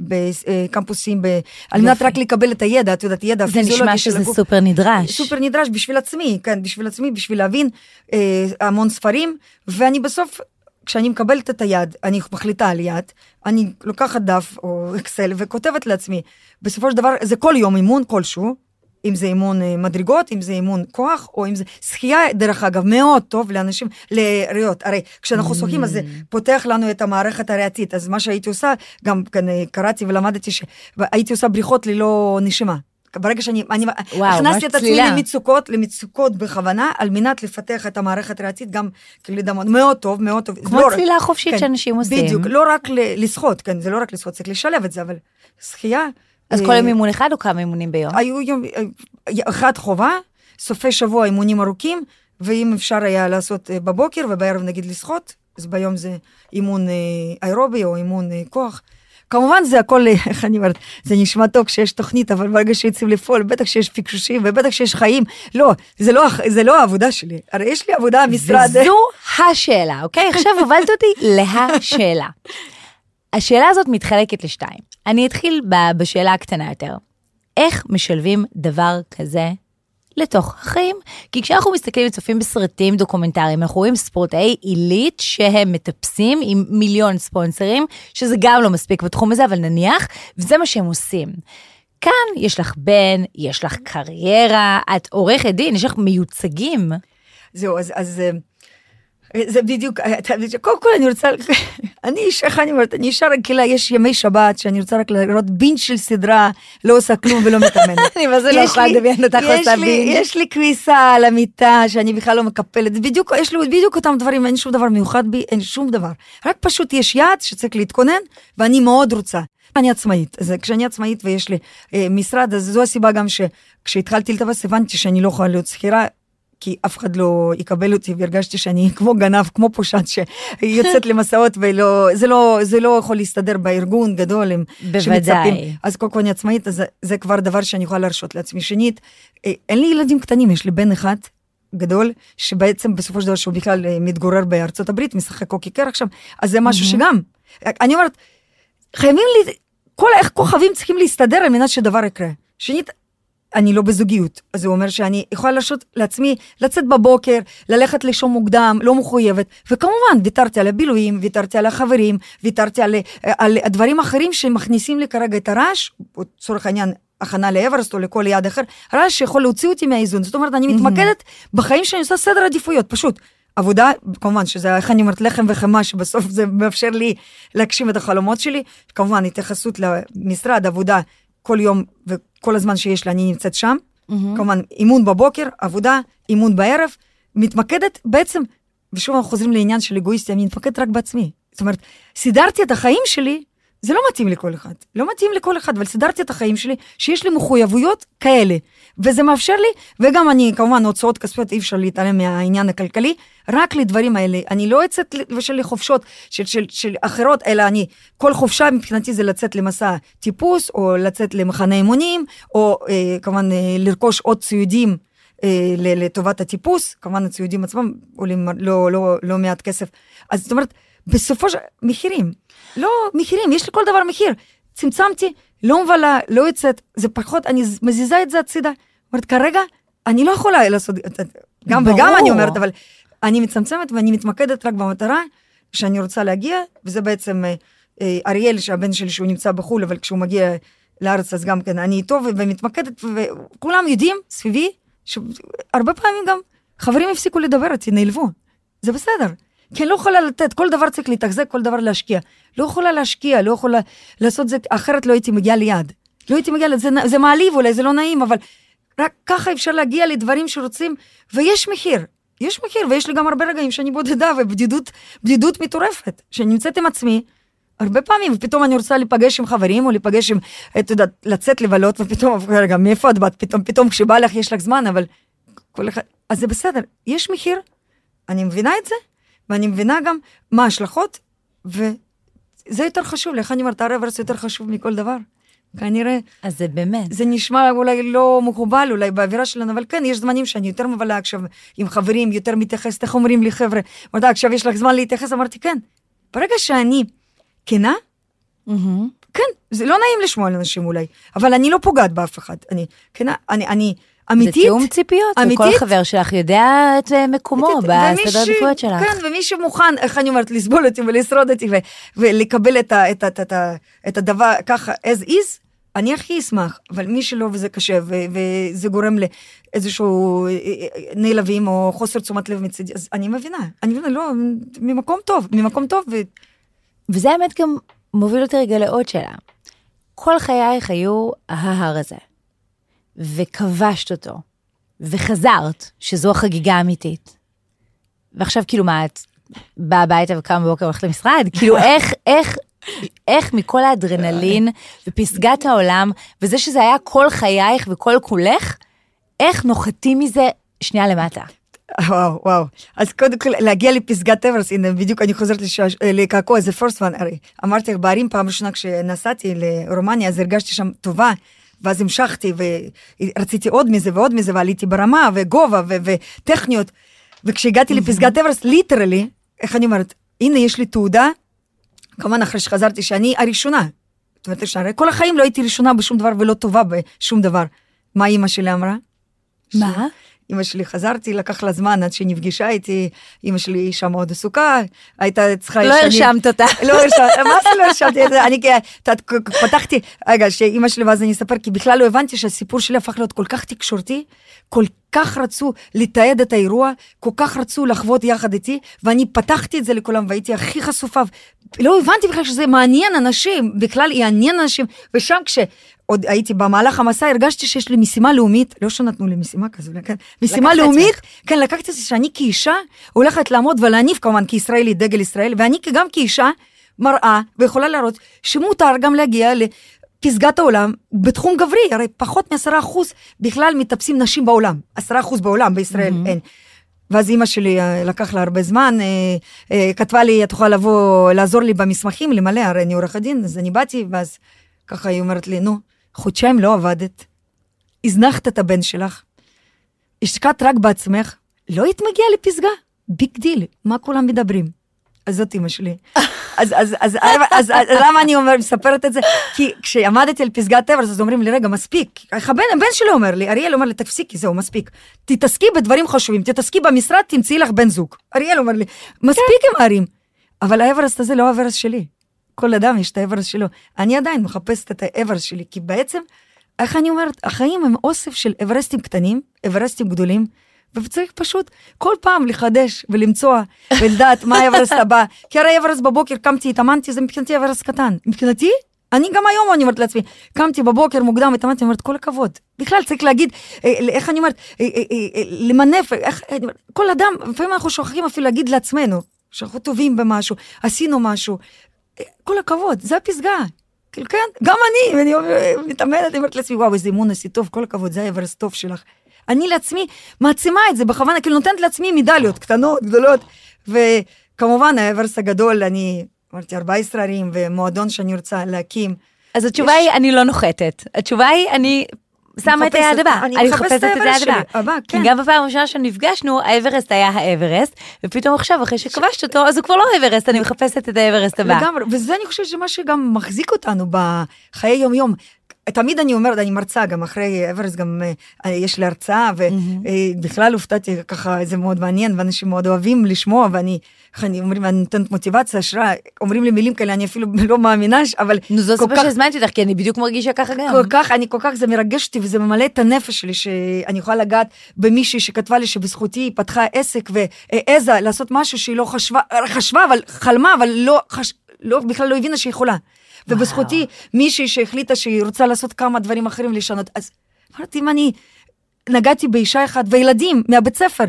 בקמפוסים, ב, על מנת. רק לקבל את הידע, את יודעת, ידע זה פיזיולוגי נשמע של שזה הגוף. סופר נדרש. סופר נדרש בשביל עצמי, כן, בשביל עצמי, בשביל להבין אה, המון ספרים, ואני בסוף, כשאני מקבלת את היד, אני מחליטה על יד, אני לוקחת דף או אקסל וכותבת לעצמי, בסופו של דבר, זה כל יום אימון כלשהו, אם זה אימון אה, מדרגות, אם זה אימון כוח, או אם זה שחייה, דרך אגב, מאוד טוב לאנשים, לריאות. הרי כשאנחנו שוחים, אז זה פותח לנו את המערכת הריאתית. אז מה שהייתי עושה, גם כאן אה, קראתי ולמדתי שהייתי עושה בריחות ללא נשימה. ברגע שאני אני, וואו, הכנסתי את עצמי. למצוקות, למצוקות בכוונה, על מנת לפתח את המערכת הריאתית גם כלי דמות. מאוד טוב, מאוד טוב. כמו לא רק- צלילה חופשית כן, שאנשים עושים. בדיוק, לא רק לשחות, כן, זה לא רק לשחות, צריך לשלב את זה, אבל שחייה... אז אה, כל יום אימון אחד או כמה אימונים ביום? היו יום, אה, אחד חובה, סופי שבוע אימונים ארוכים, ואם אפשר היה לעשות אה, בבוקר ובערב נגיד לשחות, אז ביום זה אימון אה, אירובי או אימון אה, כוח. כמובן זה הכל, אה, איך אני אומרת, זה נשמע טוב כשיש תוכנית, אבל ברגע שיוצאים לפעול, בטח שיש פיקשושים ובטח שיש חיים, לא, זה לא, זה לא העבודה שלי. הרי יש לי עבודה, משרד. וזו השאלה, אוקיי? עכשיו הובלת אותי להשאלה. השאלה הזאת מתחלקת לשתיים. אני אתחיל בשאלה הקטנה יותר. איך משלבים דבר כזה לתוך החיים? כי כשאנחנו מסתכלים וצופים בסרטים דוקומנטריים, אנחנו רואים ספורטאי עילית שהם מטפסים עם מיליון ספונסרים, שזה גם לא מספיק בתחום הזה, אבל נניח, וזה מה שהם עושים. כאן יש לך בן, יש לך קריירה, את עורכת דין, יש לך מיוצגים. זהו, אז, אז אה, זה בדיוק, קודם כל אני רוצה, אני אישה, איך אני אומרת, אני אישה רגילה, יש ימי שבת שאני רוצה רק לראות בינג' של סדרה, לא עושה כלום ולא מתאמנת. אני מה זה לא יכולה לדמיין אותך עושה בינג'. יש לי כביסה על המיטה שאני בכלל לא מקפלת, בדיוק, יש לי בדיוק אותם דברים, אין שום דבר מיוחד בי, אין שום דבר. רק פשוט יש יעד שצריך להתכונן, ואני מאוד רוצה. אני עצמאית, אז כשאני עצמאית ויש לי אה, משרד, אז זו הסיבה גם שכשהתחלתי לטפס הבנתי שאני לא יכולה להיות שכירה, כי אף אחד לא יקבל אותי והרגשתי שאני כמו גנב, כמו פושט שיוצאת למסעות ולא, זה לא, זה לא יכול להסתדר בארגון גדול עם בוודאי. שמצפים. אז קודם כל אני עצמאית, אז זה, כבר דבר שאני יכולה להרשות לעצמי. שנית, אה, אין לי ילדים קטנים, יש לי בן אחד גדול, שבעצם בסופו של דבר שהוא בכלל אה, מתגורר בארצות הברית, משחק קוקי קרח שם, אז זה משהו שגם, אני אומרת, חייבים לי, כל איך כוכבים צריכים להסתדר על מנת שדבר יקרה. שנית, אני לא בזוגיות, אז זה אומר שאני יכולה להרשות לעצמי לצאת בבוקר, ללכת לישון מוקדם, לא מחויבת, וכמובן ויתרתי על הבילויים, ויתרתי על החברים, ויתרתי על, על הדברים אחרים שמכניסים לי כרגע את הרעש, לצורך העניין הכנה לאברסט או לכל יעד אחר, רעש שיכול להוציא אותי מהאיזון, זאת אומרת אני מתמקדת בחיים שאני עושה סדר עדיפויות, פשוט. עבודה, כמובן שזה, איך אני אומרת, לחם וחמאה, שבסוף זה מאפשר לי להגשים את החלומות שלי. כמובן, התייחסות למשרד, עבודה, כל יום וכל הזמן שיש לי, אני נמצאת שם. כמובן, אימון בבוקר, עבודה, אימון בערב, מתמקדת בעצם, ושוב אנחנו חוזרים לעניין של אגואיסטי, אני מתמקדת רק בעצמי. זאת אומרת, סידרתי את החיים שלי, זה לא מתאים לכל אחד, לא מתאים לכל אחד, אבל סידרתי את החיים שלי, שיש לי מחויבויות כאלה, וזה מאפשר לי, וגם אני, כמובן, הוצאות כספיות, אי אפשר להתעלם מהעניין הכלכלי, רק לדברים האלה. אני לא יוצאת ושל חופשות של, של, של אחרות, אלא אני, כל חופשה מבחינתי זה לצאת למסע טיפוס, או לצאת למחנה אימונים, או אה, כמובן אה, לרכוש עוד ציודים. אה, לטובת הטיפוס, כמובן הציודים עצמם עולים לא, לא, לא מעט כסף. אז זאת אומרת, בסופו של מחירים, לא מחירים, יש לכל דבר מחיר. צמצמתי, לא מבלה, לא יוצאת, זה פחות, אני מזיזה את זה הצידה. אומרת, כרגע אני לא יכולה לעשות, גם ברור. וגם אני אומרת, אבל אני מצמצמת ואני מתמקדת רק במטרה שאני רוצה להגיע, וזה בעצם אה, אה, אריאל, שהבן שלי שהוא נמצא בחו"ל, אבל כשהוא מגיע לארץ אז גם כן אני איתו ומתמקדת, וכולם יודעים סביבי, שהרבה פעמים גם חברים הפסיקו לדבר איתי, נעלבו. זה בסדר. כי אני לא יכולה לתת, כל דבר צריך להתחזק, כל דבר להשקיע. לא יכולה להשקיע, לא יכולה לעשות זה, אחרת לא הייתי מגיעה ליעד. לא הייתי מגיעה, זה, זה מעליב אולי, זה לא נעים, אבל רק ככה אפשר להגיע לדברים שרוצים, ויש מחיר. יש מחיר, ויש לי גם הרבה רגעים שאני בודדה ובדידות בדידות מטורפת, שאני נמצאת עם עצמי, הרבה פעמים, ופתאום אני רוצה להיפגש עם חברים, או להיפגש עם, את יודעת, לצאת לבלות, ופתאום, רגע, מאיפה את באת? פתאום, פתאום כשבא לך יש לך זמן, אבל כל אחד, אז זה בסדר, יש מחיר, אני מבינה את זה, ואני מבינה גם מה ההשלכות, וזה יותר חשוב לי, איך אני אומרת, הרוורס יותר חשוב מכל דבר. כנראה, אז זה באמת. זה נשמע אולי לא מקובל, אולי באווירה שלנו, אבל כן, יש זמנים שאני יותר מבלה עכשיו עם חברים, יותר מתייחסת, איך אומרים לי, חבר'ה, אמרתי, עכשיו יש לך זמן להתייחס? אמרתי, כן. ברגע שאני כנה, מהמם. כן, זה לא נעים לשמוע על אנשים אולי, אבל אני לא פוגעת באף אחד. אני כנה, אני, אני אמיתית. זה תיאום ציפיות, וכל אמיתית. חבר שלך יודע את אה, מקומו בסדר העדיפויות שלך. כן, ומי שמוכן, איך אני אומרת, לסבול אותי ולשרוד אותי ו- ולקבל את, ה, את, ה, את, ה, את הדבר ככה as is, אני הכי אשמח, אבל מי שלא וזה קשה, ו- וזה גורם לאיזשהו אה, נעלבים או חוסר תשומת לב מצידי, אז אני מבינה, אני מבינה, לא, ממקום טוב, ממקום טוב, ו... וזה האמת גם מוביל אותי רגע לעוד שאלה. כל חייך היו ההר הזה, וכבשת אותו, וחזרת, שזו החגיגה האמיתית. ועכשיו כאילו מה, את באה הביתה וקמה בבוקר והולכת למשרד? כאילו איך, איך, איך מכל האדרנלין ופסגת העולם, וזה שזה היה כל חייך וכל כולך, איך נוחתים מזה שנייה למטה? וואו, וואו. אז קודם כל, להגיע לפסגת אברס, הנה, בדיוק אני חוזרת לש- לקעקוע, זה פרסט וואן, הרי אמרתי לך, בערים פעם ראשונה כשנסעתי לרומניה, אז הרגשתי שם טובה, ואז המשכתי, ורציתי עוד מזה ועוד מזה, ועליתי ברמה, וגובה, ו- וטכניות. וכשהגעתי לפסגת אברס, ליטרלי, איך אני אומרת, הנה, יש לי תעודה, כמובן אחרי שחזרתי, שאני הראשונה. זאת אומרת, הרי כל החיים לא הייתי ראשונה בשום דבר ולא טובה בשום דבר. מה אימא שלי אמרה? מה? אמא שלי, חזרתי, לקח לה זמן עד שנפגשה איתי, אמא שלי אישה מאוד עסוקה, הייתה צריכה... לא הרשמת אותה. לא הרשמתי, מה זה לא הרשמתי את זה? אני פתחתי, רגע, שאימא שלי, ואז אני אספר, כי בכלל לא הבנתי שהסיפור שלי הפך להיות כל כך תקשורתי, כל כך רצו לתעד את האירוע, כל כך רצו לחוות יחד איתי, ואני פתחתי את זה לכולם, והייתי הכי חשופה. לא הבנתי בכלל שזה מעניין אנשים, בכלל יעניין אנשים, ושם כשעוד הייתי במהלך המסע, הרגשתי שיש לי משימה לאומית, לא שנתנו לי משימה כזו, כן, משימה לאומית, לעצמך. כן, לקחתי את זה שאני כאישה הולכת לעמוד ולהניף כמובן כישראלי דגל ישראל, ואני גם כאישה מראה ויכולה להראות שמותר גם להגיע לפסגת העולם בתחום גברי, הרי פחות מעשרה אחוז בכלל מטפסים נשים בעולם, עשרה אחוז בעולם, בישראל אין. ואז אימא שלי, אה, לקח לה הרבה זמן, אה, אה, כתבה לי, את יכולה לבוא, לעזור לי במסמכים, למלא, הרי אני עורכת דין, אז אני באתי, ואז ככה היא אומרת לי, נו, חודשיים לא עבדת, הזנחת את הבן שלך, השקעת רק בעצמך, לא היית מגיעה לפסגה, big deal, מה כולם מדברים? אז זאת אימא שלי. אז, אז, אז, אז, אז, אז למה אני אומר, מספרת את זה? כי כשעמדתי על פסגת אוורסט, אז אומרים לי, רגע, מספיק. הבן, הבן שלי אומר לי, אריאל אומר לי, תפסיקי, זהו, מספיק. תתעסקי בדברים חשובים, תתעסקי במשרד, תמצאי לך בן זוג. אריאל אומר לי, מספיק עם ההרים. אבל האוורסט הזה לא האוורסט שלי. כל אדם יש את האוורסט שלו. אני עדיין מחפשת את האוורסט שלי, כי בעצם, איך אני אומרת, החיים הם אוסף של אוורסטים קטנים, אברסטים גדולים, וצריך פשוט כל פעם לחדש ולמצוא ולדעת מה האברסט הבא. כי הרי האברסט בבוקר קמתי, התאמנתי, זה מבחינתי האברסט קטן. מבחינתי, אני גם היום אני אומרת לעצמי, קמתי בבוקר מוקדם, התאמנתי, אני אומרת, כל הכבוד. בכלל צריך להגיד, אה, איך אני אומרת, אה, אה, אה, למנף, איך, אה, כל אדם, לפעמים אנחנו שוכחים אפילו להגיד לעצמנו, שאנחנו טובים במשהו, עשינו משהו. כל הכבוד, זה הפסגה. כאילו, כן, גם אני, ואני מתאמנת, אני אומרת לעצמי, וואו, איזה אימון עשית טוב, כל הכבוד, זה האברסט טוב שלך. אני לעצמי מעצימה את זה בכוונה, כאילו נותנת לעצמי מדליות קטנות, גדולות, וכמובן האברסט הגדול, אני אמרתי 14 ערים ומועדון שאני רוצה להקים. אז התשובה היא, אני לא נוחתת. התשובה היא, אני שמה את היעד הבא. אני מחפשת את שלי, הבא, כי כן. גם בפעם הראשונה שנפגשנו, האברסט היה האברסט, ופתאום עכשיו, אחרי שכבשת אותו, אז הוא כבר לא האברסט, אני מחפשת את האברסט הבא. לגמרי, וזה אני חושבת שמה שגם מחזיק אותנו בחיי יום-יום. תמיד אני אומרת, אני מרצה, גם אחרי אברסט גם אה, יש לי הרצאה, ובכלל הופתעתי ככה, זה מאוד מעניין, ואנשים מאוד אוהבים לשמוע, ואני, אני אומרים, אני נותנת מוטיבציה, השראה, אומרים לי מילים כאלה, אני אפילו לא מאמינה, אבל נו, זו הסיבה שהזמנתי אותך, כי אני בדיוק מרגישה ככה גם. כל כך, אני כל כך, זה מרגש אותי וזה ממלא את הנפש שלי, שאני יכולה לגעת במישהי שכתבה לי שבזכותי היא פתחה עסק והעזה לעשות משהו שהיא לא חשבה, חשבה, אבל חלמה, אבל לא, חש, לא בכלל לא הבינה שהיא יכולה. ובזכותי מישהי שהחליטה שהיא רוצה לעשות כמה דברים אחרים לשנות. אז אמרתי, אם אני נגעתי באישה אחת וילדים מהבית ספר,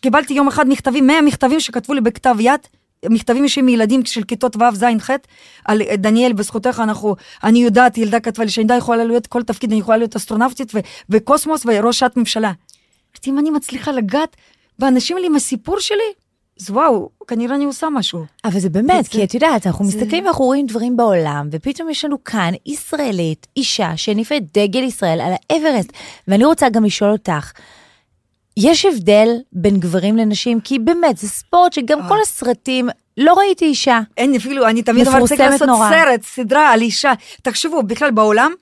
קיבלתי יום אחד מכתבים, 100 מכתבים שכתבו לי בכתב יד, מכתבים אישיים מילדים של כיתות ו', ז', ח', על אה, דניאל, בזכותך אנחנו, אני יודעת, ילדה כתבה לי די יכולה להיות כל תפקיד, אני יכולה להיות אסטרונאוטית וקוסמוס וראשת ממשלה. אמרתי, אם אני מצליחה לגעת באנשים האלה עם הסיפור שלי, אז וואו, כנראה אני עושה משהו. אבל זה באמת, זה- כי את יודעת, אנחנו זה- מסתכלים ואנחנו רואים דברים בעולם, ופתאום יש לנו כאן ישראלית, אישה שהניפה את דגל ישראל על האברסט. ואני רוצה גם לשאול אותך, יש הבדל בין גברים לנשים? כי באמת, זה ספורט שגם אה. כל הסרטים, לא ראיתי אישה. אין אפילו, אני תמיד מפורסמת לעשות נורא. סרט, סדרה על אישה. תחשבו, בכלל בעולם,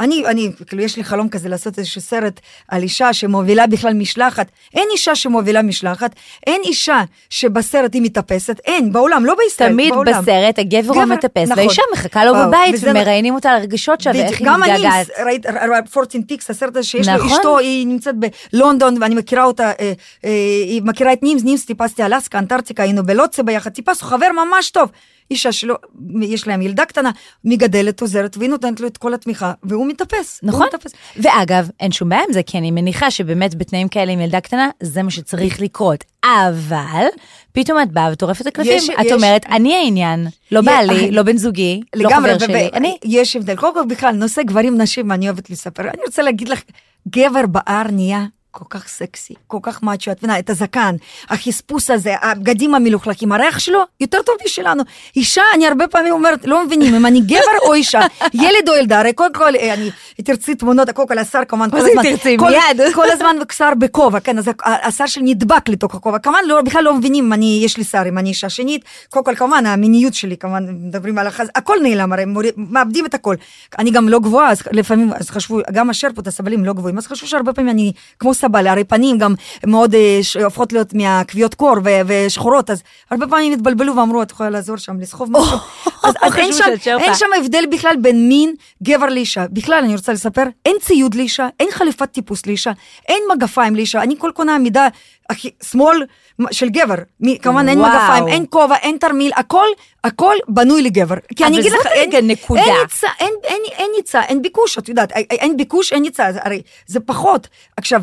אני, אני, כאילו, יש לי חלום כזה לעשות איזשהו סרט על אישה שמובילה בכלל משלחת. אין אישה שמובילה משלחת, אין אישה שבסרט היא מטפסת, אין, בעולם, לא בישראל, תמיד בעולם. בסרט הגבר הוא מטפס, נכון. והאישה מחכה לו וואו, בבית וזה- ומראיינים אותה על הרגשות שלה. ואיך היא גם אני, מתגעגעת. ראית, 14 Peaks, הסרט הזה שיש לו נכון. אשתו, היא נמצאת בלונדון, ואני מכירה אותה, אה, אה, היא מכירה את נימס, נימס טיפסתי אלסקה, אנטארקטיקה, היינו בלוצה ביחד, טיפסנו, חבר ממש טוב. אישה שלו, יש להם ילדה קטנה, מגדלת, עוזרת, והיא נותנת לו את כל התמיכה, והוא מטפס. הוא נכון. מטפס. ואגב, אין שום בעיה עם זה, כי אני מניחה שבאמת בתנאים כאלה עם ילדה קטנה, זה מה שצריך לקרות. אבל, פתאום את באה וטורפת את הקלפים. יש- את יש- אומרת, אני העניין, לא י- בעלי, לא בן זוגי, לא לגמרי, חבר ו- שלי, אני. יש הבדל. קודם כל בכלל, נושא גברים נשים, אני אוהבת לספר. אני רוצה להגיד לך, גבר בהר נהיה כל כך סקסי, כל כך מאצ'ו, את מבינה, את הזקן, החספוס הזה, הבגדים המלוכלכים, הריח שלו יותר טוב משלנו. אישה, אני הרבה פעמים אומרת, לא מבינים אם אני גבר או אישה, ילד או ילדה, הרי קודם כל, אה, אני תרצי תמונות, קודם כל השר כמובן, כל הזמן, תרצי? כל- מיד. כל הזמן שר בכובע, כן, אז השר שלי נדבק לתוך הכובע, כמובן לא, בכלל לא מבינים אם אני, יש לי שר, אם אני אישה שנית, קודם כל כמובן המיניות שלי, כמובן מדברים על החז... הכל נעלם, הרי מאבדים את הכל. אני גם לא גבוהה, אז לפעמים, אז חשבו, גם השרפות, הסבלים לא גבוהים, אז חשבו שהרבה פעמים אני כמו סבל, הרי פנים גם מאוד אה, הופכות להיות מהכוויות קור ושחורות, אז הרבה פעמים התבלבלו ואמרו, את יכולה לעזור שם, לסחוב משהו. אז, אז אין, שם. אין הבדל בכלל בין מין גבר לאישה. בכלל, אני רוצה לספר, אין ציוד לאישה, אין חליפת טיפוס לאישה, אין מגפיים לאישה. אני כל קונה מידה הכי שמאל של גבר. כמובן אין. מגפיים, אין כובע, אין תרמיל, הכל, הכל בנוי לגבר. כי אני אגיד לך, אין, רגע נקודה. אין היצע, אין, אין, אין היצע, אין ביקוש, את יודעת, אין- אין ביקוש, אין היצע, אז הרי זה פחות. עכשיו,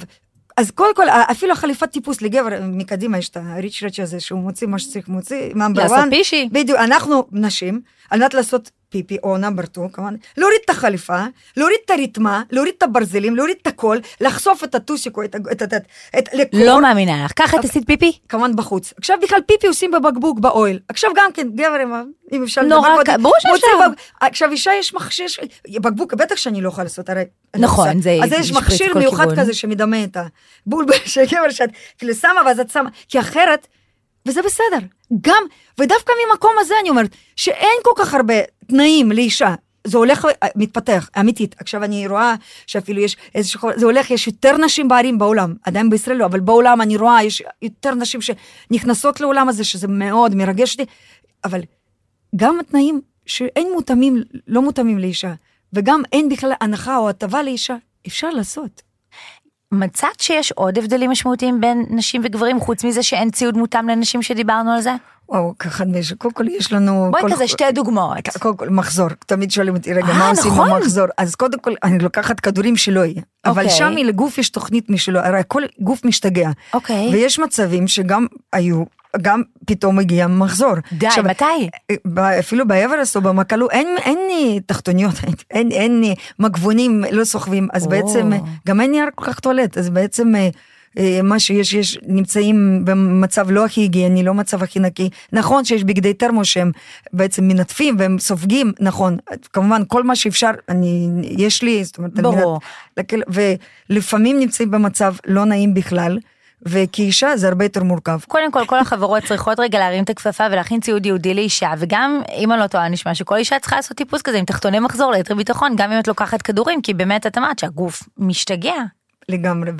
אז קודם כל, אפילו החליפת טיפוס לגבר, מקדימה יש את הריץ' רץ' הזה, שהוא מוציא מה שצריך מוציא, נאמבר לעשות 1. פישי. בדיוק, אנחנו נשים, על מנת לעשות פיפי או נאמבר 2, כמובן, להוריד את החליפה, להוריד את הרתמה, להוריד את הברזלים, להוריד את הכל, לחשוף את הטוסיקו, את, ה- את, את, את, לקור. לא מאמינה לך. ככה את עשית פיפי? כמובן בחוץ. עכשיו בכלל פיפי עושים בבקבוק באוהל. עכשיו גם כן, גבר, אם- אם אפשר נורא קל, ברור שאפשר. עכשיו אישה יש מכשיר, בקבוק, בטח שאני לא יכולה לעשות, הרי... נכון. זה אז יש מכשיר מיוחד. כזה שמדמה את הבולבול של גבר שאת כאילו שמה ואז את שמה, כי אחרת, וזה בסדר. גם, ודווקא ממקום הזה אני אומרת, שאין כל כך הרבה תנאים לאישה. זה הולך ומתפתח, אמיתית. עכשיו אני רואה שאפילו יש איזשהו, זה הולך, יש יותר נשים בערים בעולם, עדיין בישראל לא, אבל בעולם אני רואה, יש יותר נשים שנכנסות לעולם הזה, שזה מאוד מרגש אותי, אבל גם התנאים שאין מותאמים, לא מותאמים לאישה, וגם אין בכלל הנחה או הטבה לאישה, אפשר לעשות. מצאת שיש עוד הבדלים משמעותיים בין נשים וגברים, חוץ מזה שאין ציוד מותאם לנשים שדיברנו על זה? וואו, ככה, יש- קודם כל יש לנו... בואי כל- כזה שתי דוגמאות. קודם כל, מחזור, תמיד שואלים אותי, רגע, אה, מה עושים נכון. במחזור? אז קודם כל, אני לוקחת כדורים שלא יהיה. אבל אוקיי. שם לגוף יש תוכנית משלו, הרי כל גוף משתגע. אוקיי. ויש מצבים שגם היו, גם פתאום הגיע מחזור. די, עכשיו, מתי? ב- אפילו באברסט או במקלו, אין, אין אה, תחתוניות, אין, אין, אין אה, מגבונים, לא סוחבים, אז או. בעצם אה, גם אין נייר כל כך טואלט, אז בעצם אה, אה, מה שיש, יש, נמצאים במצב לא הכי היגייני, לא מצב הכי נקי. נכון שיש בגדי תרמו שהם בעצם מנטפים והם סופגים, נכון, כמובן כל מה שאפשר, אני, יש לי, זאת אומרת, ברור. מנת- ולפעמים נמצאים במצב לא נעים בכלל, וכאישה זה הרבה יותר מורכב. קודם כל, כל החברות צריכות רגע להרים את הכפפה ולהכין ציוד ייעודי לאישה, וגם, אם אני לא טועה, נשמע שכל אישה צריכה לעשות טיפוס כזה עם תחתוני מחזור ליתר ביטחון, גם אם את לוקחת כדורים, כי באמת את אמרת שהגוף משתגע. לגמרי,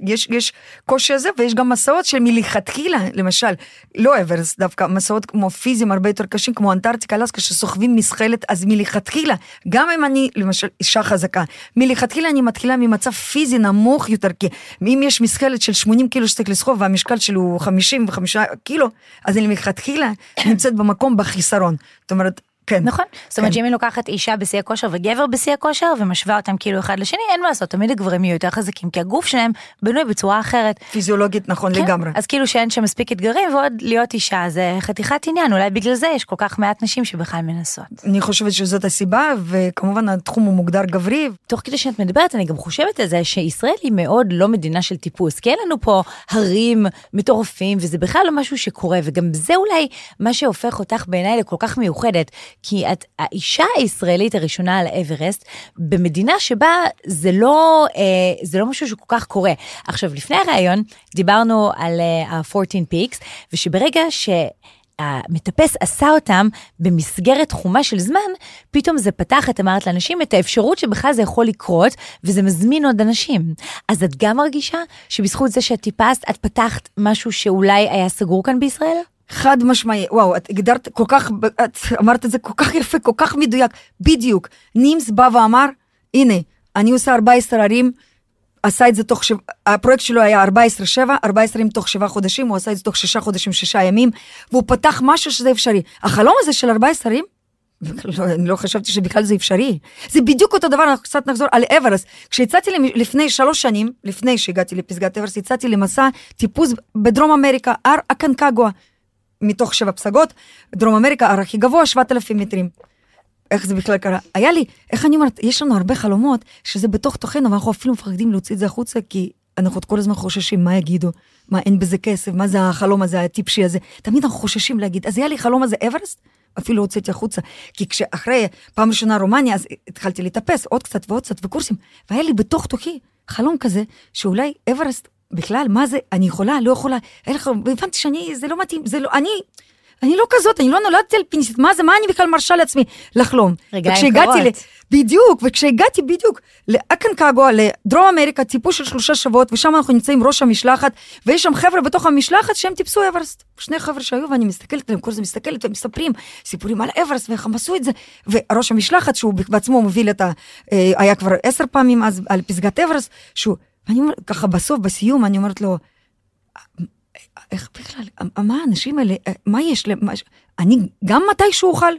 ויש יש קושי הזה, ויש גם מסעות שמלכתחילה, למשל, לא אברסט דווקא, מסעות כמו פיזיים הרבה יותר קשים, כמו אנטארקטיקה, אלסקה, שסוחבים מסחלת, אז מלכתחילה, גם אם אני, למשל, אישה חזקה, מלכתחילה אני מתחילה ממצב פיזי נמוך יותר, כי אם יש מסחלת של 80 קילו שצריך לסחוב, והמשקל שלו הוא 55 קילו, אז אני מלכתחילה נמצאת במקום בחיסרון. זאת אומרת, כן. נכון? זאת אומרת כן. שאם היא לוקחת אישה בשיא הכושר וגבר בשיא הכושר ומשווה אותם כאילו אחד לשני, אין מה לעשות, תמיד הגברים יהיו יותר חזקים, כי הגוף שלהם בנוי בצורה אחרת. פיזיולוגית, נכון, כן? לגמרי. אז כאילו שאין שם מספיק אתגרים ועוד להיות אישה זה חתיכת עניין, אולי בגלל זה יש כל כך מעט נשים שבכלל מנסות. אני חושבת שזאת הסיבה, וכמובן התחום הוא מוגדר גברי, תוך כדי שאת מדברת, אני גם חושבת על זה שישראל היא מאוד לא מדינה של טיפוס, כי אין לנו פה הרים מטורפים, וזה בכלל לא משהו שקורה, וגם זה אולי מה שהופך אותך בעיניי לכל כך מיוחדת, כי את האישה הישראלית הראשונה על האברסט, במדינה שבה זה לא, אה, זה לא משהו שכל כך קורה. עכשיו, לפני הראיון דיברנו על אה, ה-14 Peaks, ושברגע ש... שהמטפס עשה אותם במסגרת תחומה של זמן, פתאום זה פתח, את אמרת לאנשים, את האפשרות שבכלל זה יכול לקרות, וזה מזמין עוד אנשים. אז את גם מרגישה שבזכות זה שאת טיפסת, את פתחת משהו שאולי היה סגור כאן בישראל? חד משמעי, וואו, את הגדרת כל כך, את אמרת את זה כל כך יפה, כל כך מדויק, בדיוק. נימס בא ואמר, הנה, אני עושה 14 ערים, עשה את זה תוך שבע, הפרויקט שלו היה 14-7, 14 ימים תוך שבעה חודשים, הוא עשה את זה תוך שישה חודשים, שישה ימים, והוא פתח משהו שזה אפשרי. החלום הזה של 14 ערים, לא, אני לא חשבתי שבכלל זה אפשרי. זה בדיוק אותו דבר, אנחנו קצת נחזור על אברסט. כשיצאתי לפני שלוש שנים, לפני שהגעתי לפסגת אברסט, יצאתי למסע טיפוס בדרום אמריקה, הר הקנקגואה. מתוך שבע פסגות, דרום אמריקה, הר הכי גבוה, 7,000 מטרים. איך זה בכלל קרה? היה לי, איך אני אומרת, יש לנו הרבה חלומות שזה בתוך תוכנו, ואנחנו אפילו מפחדים להוציא את זה החוצה, כי אנחנו כל הזמן חוששים מה יגידו, מה אין בזה כסף, מה זה החלום הזה, הטיפשי הזה. תמיד אנחנו חוששים להגיד, אז היה לי חלום הזה אברסט, אפילו הוצאתי החוצה. כי כשאחרי פעם ראשונה רומניה, אז התחלתי לטפס עוד קצת ועוד קצת וקורסים, והיה לי בתוך תוכי חלום כזה, שאולי אברסט בכלל, מה זה, אני יכולה, לא יכולה, והבנתי שאני, זה לא מתאים, זה לא, אני, אני לא כזאת, אני לא נולדתי אלפיניסטית, מה זה, מה אני בכלל מרשה לעצמי לחלום? רגליים קרות. ל... בדיוק, וכשהגעתי בדיוק לאקנקגואה, לדרום אמריקה, טיפוס של שלושה שבועות, ושם אנחנו נמצאים ראש המשלחת, ויש שם חבר'ה בתוך המשלחת שהם טיפסו אברסט. שני חבר'ה שהיו, ואני מסתכלת עליהם, כל הזמן מסתכלת, והם מספרים סיפורים על אברסט, ואיך הם עשו את זה. וראש המשלחת, שהוא בעצמו מוביל את ה... אה, היה כבר עשר פעמים אז על פסגת אברסט, שהוא ואני אומרת, ככה בסוף, בסיום, אני אומרת לו, איך בכלל, מה האנשים האלה, מה יש להם, אני גם מתישהו אוכל?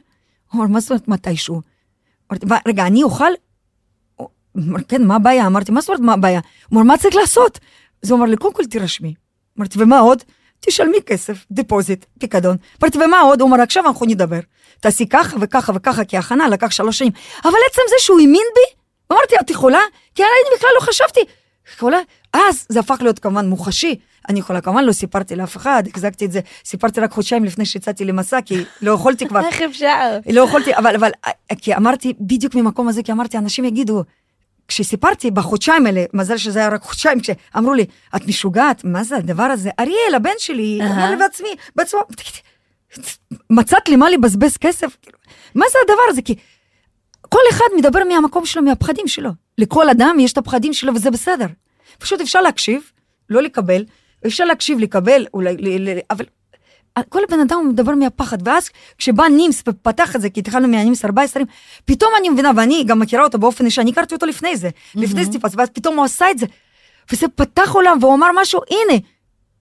הוא אמר, מה זאת אומרת מתישהו? רגע, אני אוכל? הוא כן, מה הבעיה? אמרתי, מה זאת אומרת, מה הבעיה? הוא אמר, מה צריך לעשות? אז הוא אמר לי, קודם כל תירשמי. אמרתי, ומה עוד? תשלמי כסף, דיפוזיט, פיקדון. אמרתי, ומה עוד? הוא אמר, עכשיו אנחנו נדבר. תעשי ככה וככה וככה, כי ההכנה לקח שלוש שנים. אבל עצם זה שהוא האמין בי, אמרתי, את יכולה? כי אני בכלל לא חשבתי. יכולה, אז זה הפך להיות כמובן מוחשי. אני יכולה, כמובן לא סיפרתי לאף אחד, החזקתי את זה, סיפרתי רק חודשיים לפני שיצאתי למסע, כי לא יכולתי כבר. איך אפשר? לא יכולתי, אבל, אבל, כי אמרתי, בדיוק ממקום הזה, כי אמרתי, אנשים יגידו, כשסיפרתי בחודשיים האלה, מזל שזה היה רק חודשיים, כשאמרו לי, את משוגעת, מה זה הדבר הזה? אריאל, הבן שלי, אמר לי בעצמי, בעצמו, מצאת לי מה לבזבז כסף? מה זה הדבר הזה? כי כל אחד מדבר מהמקום שלו, מהפחדים שלו. לכל אדם יש את הפחדים שלו וזה בסדר. פשוט אפשר להקשיב, לא לקבל, אפשר להקשיב, לקבל, אולי, ל, ל, אבל כל בן אדם מדבר מהפחד, ואז כשבא נימס ופתח את זה, כי התחלנו מהנימס 14, פתאום אני מבינה, ואני גם מכירה אותו באופן אישי, אני הכרתי אותו לפני זה, mm-hmm. לפני סטיפס, ואז פתאום הוא עשה את זה, וזה פתח עולם, והוא אמר משהו, הנה,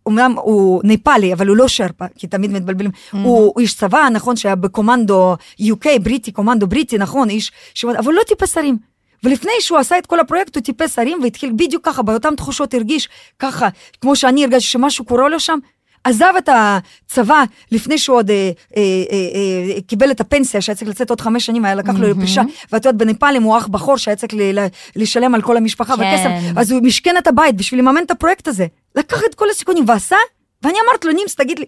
אומנם הוא ניפאלי, אבל הוא לא שרפה, כי תמיד מתבלבלים. Mm-hmm. הוא, הוא איש צבא, נכון, שהיה בקומנדו UK, בריטי, קומנדו בריטי, נכון, איש, ש... אבל לא טיפס שרים. ולפני שהוא עשה את כל הפרויקט, הוא טיפס שרים והתחיל בדיוק ככה, באותן תחושות הרגיש ככה, כמו שאני הרגשתי שמשהו קורה לו שם. עזב את הצבא לפני שהוא עוד אה, אה, אה, אה, קיבל את הפנסיה, שהיה צריך לצאת עוד חמש שנים, היה לקח לו לפרישה, ואת יודעת, בנפאלים הוא אח בכור שהיה צריך לשלם על כל המשפחה כן. וכסף, אז הוא משכן את הבית בשביל לממן את הפרויקט הזה. לקח את כל הסיכונים ועשה, ואני אמרתי לו, נימס, תגיד לי,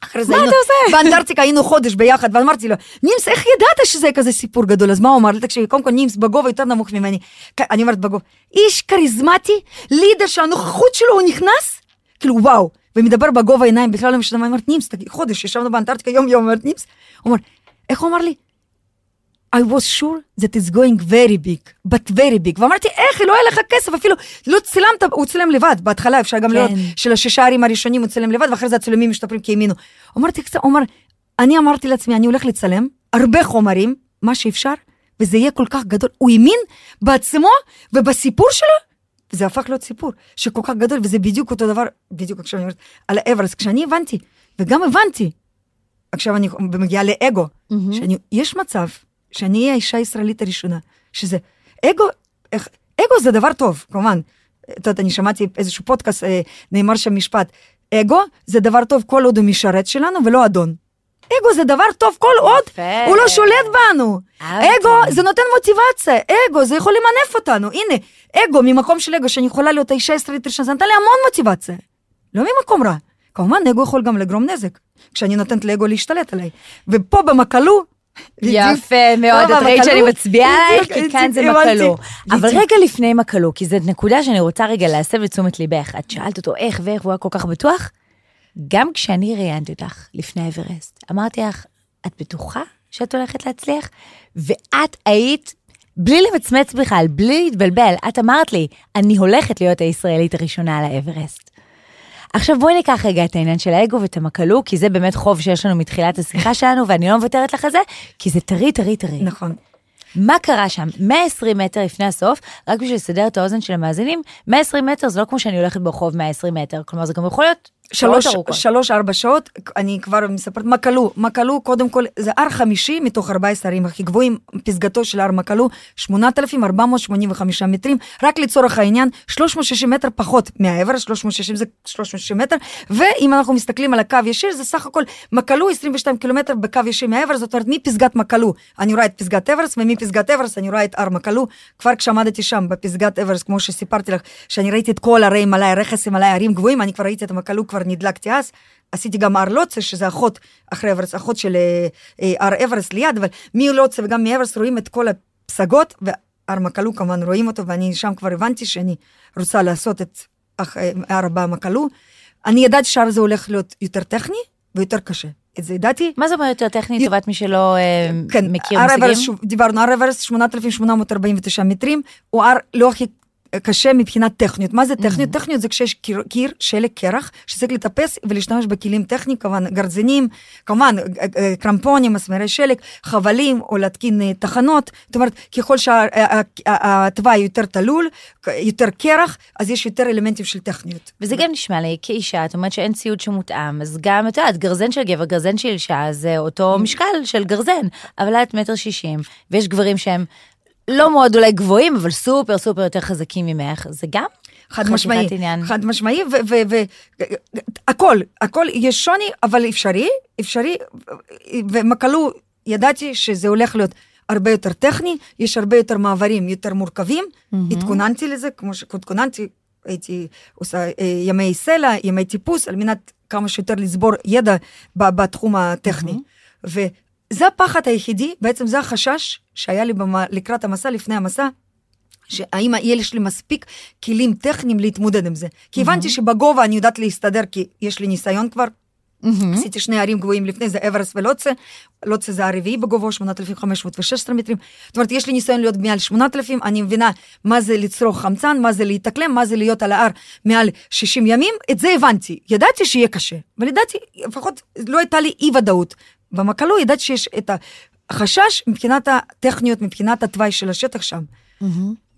אחרי זה מה היינו, אתה עושה? באנטארקטיקה היינו חודש ביחד, ואמרתי לו, נימס, איך ידעת שזה כזה סיפור גדול? אז מה הוא אמר לי? תקשיבי, קודם כל נימס בגובה יותר נמוך ממני. אני אומרת בגובה, איש כריזמטי, לידר שהנוכחות שלו הוא נכנס, כאילו וואו, ומדבר בגובה עיניים, בכלל לא משנה מה, אני אומרת, נימס, תגיד, חודש, ישבנו באנטארקטיקה יום יום, אומרת נימס, הוא אומר, איך הוא אמר לי? I was sure that it's going very big, but very big. ואמרתי, איך, לא היה לך כסף, אפילו לא צילמת, הוא צילם לבד, בהתחלה אפשר גם כן. לראות של השישה ערים הראשונים הוא צילם לבד, ואחרי זה הצילומים משתפרים כי האמינו. אמרתי, הוא אמר, אני אמרתי לעצמי, אני הולך לצלם הרבה חומרים, מה שאפשר, וזה יהיה כל כך גדול. הוא האמין בעצמו ובסיפור שלו, וזה הפך להיות סיפור שכל כך גדול, וזה בדיוק אותו דבר, בדיוק עכשיו אני אומרת, על האברסט, כשאני הבנתי, וגם הבנתי, עכשיו אני מגיעה לאגו, mm-hmm. שיש מצב שאני אהיה האישה הישראלית הראשונה, שזה אגו, איך, אגו זה דבר טוב, כמובן. את יודעת, אני שמעתי איזשהו פודקאסט, אה, נאמר שם משפט, אגו זה דבר טוב כל עוד הוא משרת שלנו ולא אדון. אגו זה דבר טוב כל עוד הוא לא שולט בנו. אגו זה נותן מוטיבציה, אגו זה יכול למנף אותנו. הנה, אגו ממקום של אגו שאני יכולה להיות האישה הישראלית הראשונה, זה נתן לי המון מוטיבציה. לא ממקום רע. כמובן, אגו יכול גם לגרום נזק, כשאני נותנת לאגו להשתלט עליי. ופה במקלו, יפה מאוד, את ראית שאני מצביעה עלייך, כי כאן זה מקלו. אבל רגע לפני מקלו, כי זו נקודה שאני רוצה רגע להסב את תשומת ליבך. את שאלת אותו איך ואיך, הוא היה כל כך בטוח? גם כשאני ראיינתי אותך לפני אברסט, אמרתי לך, את בטוחה שאת הולכת להצליח? ואת היית, בלי למצמץ בכלל, בלי להתבלבל, את אמרת לי, אני הולכת להיות הישראלית הראשונה על האברסט. עכשיו בואי ניקח רגע את העניין של האגו ואת המקלו, כי זה באמת חוב שיש לנו מתחילת השיחה שלנו, ואני לא מוותרת לך על זה, כי זה טרי, טרי, טרי. נכון. מה קרה שם? 120 מטר לפני הסוף, רק בשביל לסדר את האוזן של המאזינים, 120 מטר זה לא כמו שאני הולכת ברחוב 120 מטר, כלומר זה גם יכול להיות שלוש. שלוש, ארבע שעות, אני כבר מספרת, מקלו, מקלו, קודם כל, זה הר חמישי מתוך 14 הערים הכי גבוהים, פסגתו של הר מקלו, 8,485 מטרים, רק לצורך העניין, 360 מטר פחות מהעבר, 360 זה 360 מטר, ואם אנחנו מסתכלים על הקו ישיר, זה סך הכל מקלו 22 קילומטר בקו ישיר מהעבר, זאת אומרת, מפסגת מקלו, אני רואה את פסגת אברס, ומפסגת אברס אני רואה את הר מקלו, כבר כשעמדתי שם בפסגת אברס, כמו שסיפרתי לך, שאני ראיתי את כל הרי מלאי רכס מלאי ערים גבוהים, אני כבר ראיתי את המקלו, כבר נדלקתי אז, עשיתי גם הר לוצה, שזה אחות, אחרי אברס, אחות של אה, אה, הר אברס ליד, אבל מלוצה וגם מאברס רואים את כל הפסגות, והר מקלו כמובן רואים אותו, ואני שם כבר הבנתי שאני רוצה לעשות את אח- אה, הר במקלו. אני ידעתי שההר הזה הולך להיות יותר טכני ויותר קשה. את זה ידעתי. מה זה אומר יותר טכני לטובת מי שלא אה, כן, מכיר הר מושגים? דיברנו, הר אברסט 8,849 מטרים, הוא הר לא הכי קשה מבחינת טכניות. מה זה טכניות? טכניות זה כשיש קיר, קיר שלג קרח, שצריך לטפס ולהשתמש בכלים טכניים, כמובן גרזינים, כמובן אה, אה, קרמפונים, מסמרי שלג, חבלים, או להתקין אה, תחנות. זאת אומרת, ככל שהתוואי יותר תלול, יותר קרח, אז יש יותר אלמנטים של טכניות. וזה גם נשמע לי כאישה, את אומרת שאין ציוד שמותאם, אז גם, את יודעת, גרזן של גבר, גרזן של אישה, זה אותו משקל של גרזן, אבל את מטר שישים, ויש גברים שהם לא מאוד אולי גבוהים, אבל סופר סופר יותר חזקים ממך, זה גם חד משמעי, עניין. חד משמעי, והכל, הכל, יש שוני, אבל אפשרי, אפשרי, ומקלו, ידעתי שזה הולך להיות הרבה יותר טכני, יש הרבה יותר מעברים יותר מורכבים, התכוננתי לזה, כמו שהתכוננתי, הייתי עושה אה, ימי סלע, ימי טיפוס, על מנת כמה שיותר לצבור ידע בתחום הטכני. וזה הפחד היחידי, בעצם זה החשש שהיה לי במה, לקראת המסע, לפני המסע, שהאם יש לי מספיק כלים טכניים להתמודד עם זה. כי הבנתי שבגובה אני יודעת להסתדר, כי יש לי ניסיון כבר. עשיתי שני ערים גבוהים לפני זה, אברס ולוצה. לוצה זה הרביעי בגובה, 8,516 מטרים. זאת אומרת, יש לי ניסיון להיות מעל 8,000, אני מבינה מה זה לצרוך חמצן, מה זה להתאקלם, מה זה להיות על ההר מעל 60 ימים, את זה הבנתי. ידעתי שיהיה קשה, אבל ידעתי, לפחות לא הייתה לי אי ודאות. במקלו ידעתי שיש את החשש מבחינת הטכניות, מבחינת התוואי של השטח שם.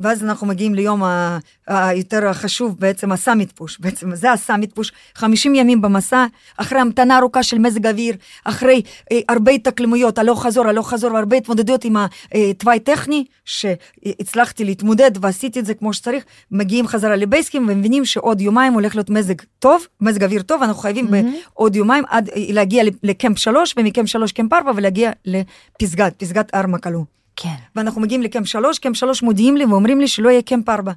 ואז אנחנו מגיעים ליום ה- היותר החשוב, בעצם הסאמיט פוש. בעצם זה הסאמיט פוש. 50 ימים במסע, אחרי המתנה ארוכה של מזג אוויר, אחרי אה, הרבה התאקלמויות, הלוך חזור, הלוך חזור, והרבה התמודדויות עם התוואי טכני, שהצלחתי להתמודד ועשיתי את זה כמו שצריך, מגיעים חזרה לבייסקים ומבינים שעוד יומיים הולך להיות מזג טוב, מזג אוויר טוב, אנחנו חייבים בעוד יומיים עד אה, להגיע לקמפ 3, ומקמפ 3 קמפ 4 ולהגיע לפסגת, פסגת הר מקלו. כן. ואנחנו מגיעים לקמפ שלוש, קמפ שלוש מודיעים לי ואומרים לי שלא יהיה קמפ ארבע.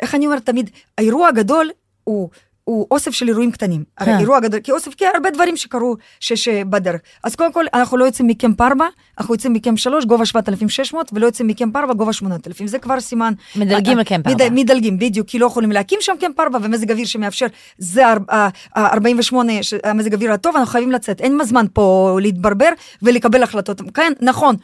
איך אני אומרת תמיד, האירוע הגדול הוא... הוא אוסף של אירועים קטנים. הרי כן. אירוע גדול, כי אוסף, כי הרבה דברים שקרו ש- שבדרך. אז קודם כל, אנחנו לא יוצאים מקמפ 4, אנחנו יוצאים מקמפ 3, גובה 7,600, ולא יוצאים מקמפ 4, גובה 8,000. זה כבר סימן. מדלגים אה, לקמפ מד- ארבע. מדלגים, בדיוק, כי לא יכולים להקים שם קמפ 4, ומזג אוויר שמאפשר, זה ה-48, המזג אוויר הטוב, אנחנו חייבים לצאת. אין זמן פה להתברבר ולקבל החלטות. כן, נכון.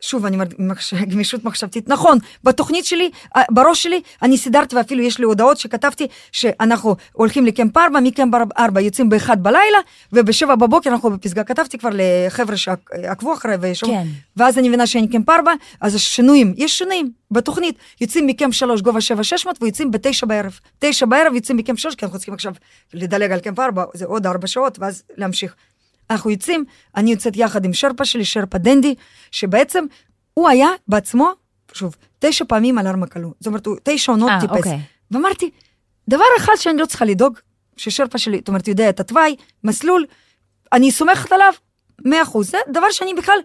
שוב, אני מחש- גמישות מחשבתית. נכון, בתוכנית שלי, בראש שלי, אני סידרתי, ואפילו יש לי הודעות שכתבתי, שאנחנו הולכים לקמפ 4, מקמפ 4 יוצאים ב-1 בלילה, וב-7 בבוקר אנחנו בפסגה. כתבתי כבר לחבר'ה שעקבו אחריי, ושום- כן. ואז אני מבינה שאני קמפ 4, אז השינויים, יש שינויים בתוכנית. יוצאים מקמפ 3, גובה 7,600, ויוצאים ב-9 בערב. 9 בערב יוצאים מקמפ 3, כי אנחנו צריכים עכשיו לדלג על קמפ 4, זה עוד 4 שעות, ואז להמשיך. אנחנו יוצאים, אני יוצאת יחד עם שרפה שלי, שרפה דנדי, שבעצם הוא היה בעצמו, שוב, תשע פעמים על הר מקלו. זאת אומרת, הוא תשע עונות אה, טיפס. אוקיי. ואמרתי, דבר אחד שאני לא צריכה לדאוג, ששרפה שלי, זאת אומרת, יודע את התוואי, מסלול, אני סומכת עליו, מאה אחוז. זה דבר שאני בכלל,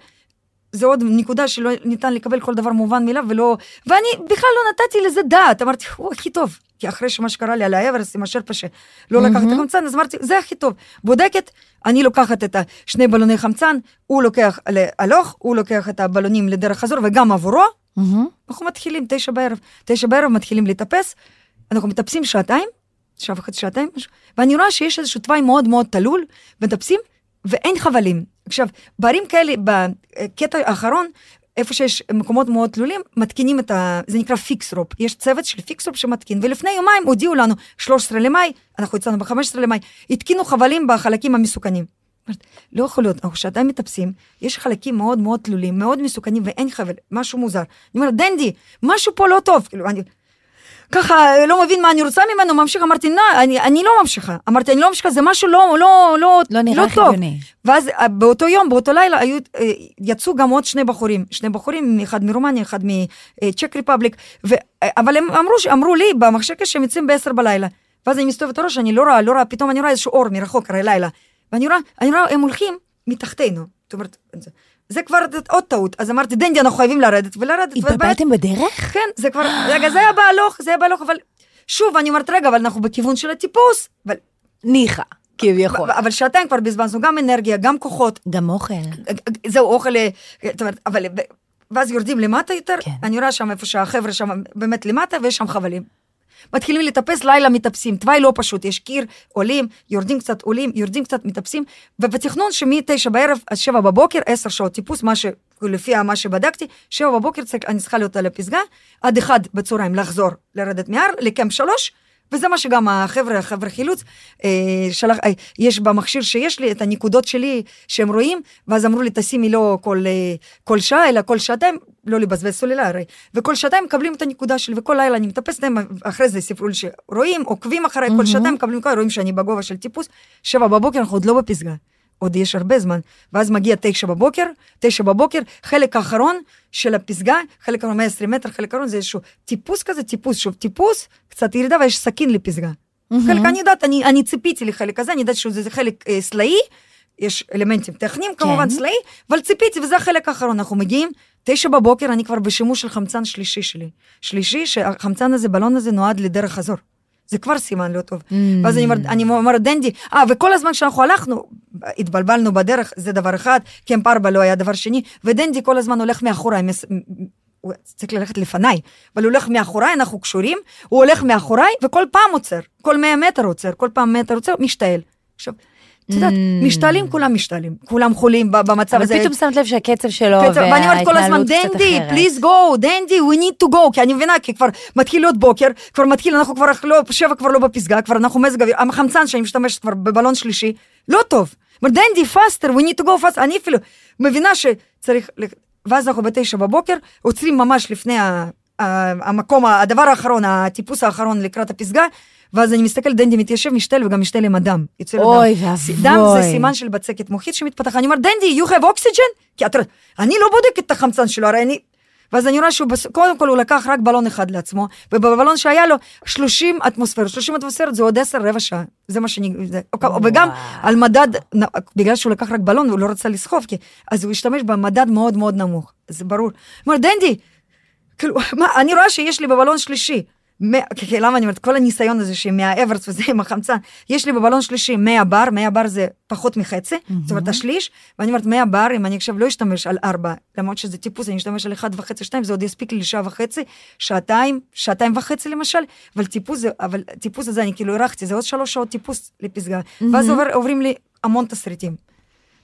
זה עוד נקודה שלא ניתן לקבל כל דבר מובן מאליו, ולא... ואני בכלל לא נתתי לזה דעת, אמרתי, הוא הכי טוב. כי אחרי שמה שקרה לי על האברסט עם השרפה שלא לקח את החמצן, אז אמרתי, זה הכי טוב. בודקת, אני לוקחת את השני בלוני חמצן, הוא לוקח להלוך, הוא לוקח את הבלונים לדרך חזור, וגם עבורו, מהמם. אנחנו מתחילים תשע בערב. תשע בערב מתחילים לטפס, אנחנו מטפסים שעתיים, שעה וחצי, שעתיים, ואני רואה שיש איזשהו תוואי מאוד מאוד תלול, מטפסים, ואין חבלים. עכשיו, בהרים כאלה, בקטע האחרון, איפה שיש מקומות מאוד תלולים, מתקינים את ה... זה נקרא fix rope. יש צוות של fix rope שמתקין, ולפני יומיים הודיעו לנו, 13 למאי, אנחנו יצאנו ב-15 למאי, התקינו חבלים בחלקים המסוכנים. לא יכול להיות, אנחנו שעתיים מטפסים, יש חלקים מאוד מאוד תלולים, מאוד מסוכנים ואין חבל, משהו מוזר. אני אומרת, דנדי, משהו פה לא טוב. כאילו, אני ככה לא מבין מה אני רוצה ממנו, ממשיך, אמרתי, לא, אני, אני לא ממשיכה. אמרתי, אני לא ממשיכה, זה משהו לא, לא, לא, לא נראה לא טוב. חיוני. ואז אה, באותו יום, באותו לילה, היו, אה, יצאו גם עוד שני בחורים, שני בחורים, אחד מרומניה, אחד מצ'ק ריפבליק, ו, אה, אבל הם אמרו, אמרו לי במחשב שהם יוצאים בעשר בלילה. ואז אני מסתובבת ראש, אני לא רואה, לא רואה, פתאום אני רואה איזשהו אור מרחוק, הרי לילה. ואני רואה, אני רואה, הם הולכים מתחתנו. זאת אומרת, זה, כבר עוד טעות. אז אמרתי, דנדי, אנחנו חייבים לרדת, ולרדת. התבלבלתם בדרך? כן, זה כבר, רגע, זה היה בהלוך, זה היה בהלוך, אבל שוב, אני אומרת, רגע, אבל אנחנו בכיוון של הטיפוס, אבל, ניחא, כביכול. אבל שעתיים כבר בזבזנו, גם אנרגיה, גם כוחות, גם אוכל. זהו, אוכל, אה, זאת אומרת, אבל, ואז יורדים למטה יותר, כן. אני רואה שם איפה שהחבר'ה שם באמת למטה, ויש שם חבלים. מתחילים לטפס, לילה מטפסים, תוואי לא פשוט, יש קיר, עולים, יורדים קצת, עולים, יורדים קצת, מטפסים, ובתכנון שמתשע בערב עד שבע בבוקר, עשר שעות טיפוס, מה ש... לפי מה שבדקתי, שבע בבוקר צריך, אני צריכה להיות על הפסגה, עד אחד בצהריים לחזור, לרדת מהר, לקמפ שלוש, וזה מה שגם החבר'ה, החבר'ה חילוץ, אה, שלח, אה, יש במכשיר שיש לי את הנקודות שלי שהם רואים, ואז אמרו לי, תשימי לא כל, אה, כל שעה, אלא כל שעתיים, לא לבזבז סוללה הרי. וכל שעתיים מקבלים את הנקודה שלי, וכל לילה אני מטפסת להם, אחרי זה סיפרו לי שרואים, עוקבים אחריי, כל שעתיים מקבלים כל, רואים שאני בגובה של טיפוס, שבע בבוקר אנחנו עוד לא בפסגה. עוד יש הרבה זמן, ואז מגיע תשע בבוקר, תשע בבוקר, חלק האחרון של הפסגה, חלק האחרון 120 מטר, חלק האחרון זה איזשהו טיפוס כזה, טיפוס, שוב טיפוס, קצת ירידה ויש סכין לפסגה. חלק, אני יודעת, אני, אני ציפיתי לחלק הזה, אני יודעת שזה זה חלק אה, סלעי, יש אלמנטים טכניים כמובן, כן. סלעי, אבל ציפיתי, וזה החלק האחרון, אנחנו מגיעים, תשע בבוקר, אני כבר בשימוש של חמצן שלישי שלי. שלישי, שהחמצן הזה, בלון הזה נועד לדרך חזור. זה כבר סימן לא טוב. Mm. ואז אני אומרת, אני אומרת, דנדי, אה, וכל הזמן שאנחנו הלכנו, התבלבלנו בדרך, זה דבר אחד, קמפ ארבע לא היה דבר שני, ודנדי כל הזמן הולך מאחוריי, מס- הוא צריך ללכת לפניי, אבל הוא הולך מאחוריי, אנחנו קשורים, הוא הולך מאחוריי, וכל פעם עוצר, כל 100 מטר עוצר, כל פעם מטר עוצר, משתעל. עכשיו, את יודעת, Mm. משתעלים, כולם משתעלים, כולם חולים במצב אבל הזה. פתאום שמת לב שהקצב שלו קצב, ואני אומרת כל הזמן, וההתנהלות דנדי. פליז גו, דנדי, we need to go, כי אני מבינה, כי כבר מתחיל להיות בוקר, כבר מתחיל, אנחנו כבר לא, שבע כבר לא בפסגה, כבר אנחנו מזג אוויר, החמצן שאני משתמשת כבר בבלון שלישי, לא טוב. דנדי, faster, we need to go faster, אני אפילו מבינה שצריך, ואז אנחנו בתשע בבוקר, עוצרים ממש לפני המקום, הדבר האחרון, הטיפוס האחרון לקראת הפסגה, ואז אני מסתכל, דנדי מתיישב, משתל וגם משתל עם הדם. יוצא לו דם. אוי ואבוי. דם זה סימן של בצקת מוחית שמתפתחת. אני אומר, דנדי, you have oxygen? כי את... אני לא בודקת את החמצן שלו, הרי אני... ואז אני רואה שהוא, בס... קודם כל הוא לקח רק בלון אחד לעצמו, ובבלון שהיה לו 30 אטמוספירות, 30 אטמוספירות זה עוד 10 רבע שעה, זה מה שאני... זה... וגם על מדד, בגלל שהוא לקח רק בלון, הוא לא רצה לסחוב, כי... אז הוא השתמש במדד מאוד מאוד נמוך, זה ברור. הוא אומר, דנדי, כאילו, מה, אני רואה שיש לי בבלון שלישי. מאה- כי- כי למה אני אומרת, כל הניסיון הזה שמהאברס וזה עם החמצן, יש לי בבלון שלישי 100 בר, 100 בר זה פחות מחצי, זאת אומרת השליש, ואני אומרת 100 בר, אם אני עכשיו לא אשתמש על 4, למרות שזה טיפוס, אני אשתמש על 1 וחצי, 2, זה עוד יספיק לי לשעה וחצי, שעתיים, שעתיים וחצי למשל, אבל טיפוס, זה, אבל טיפוס הזה אני כאילו הארכתי, זה עוד שלוש שעות טיפוס לפסגה, ואז עובר, עוברים לי המון תסריטים.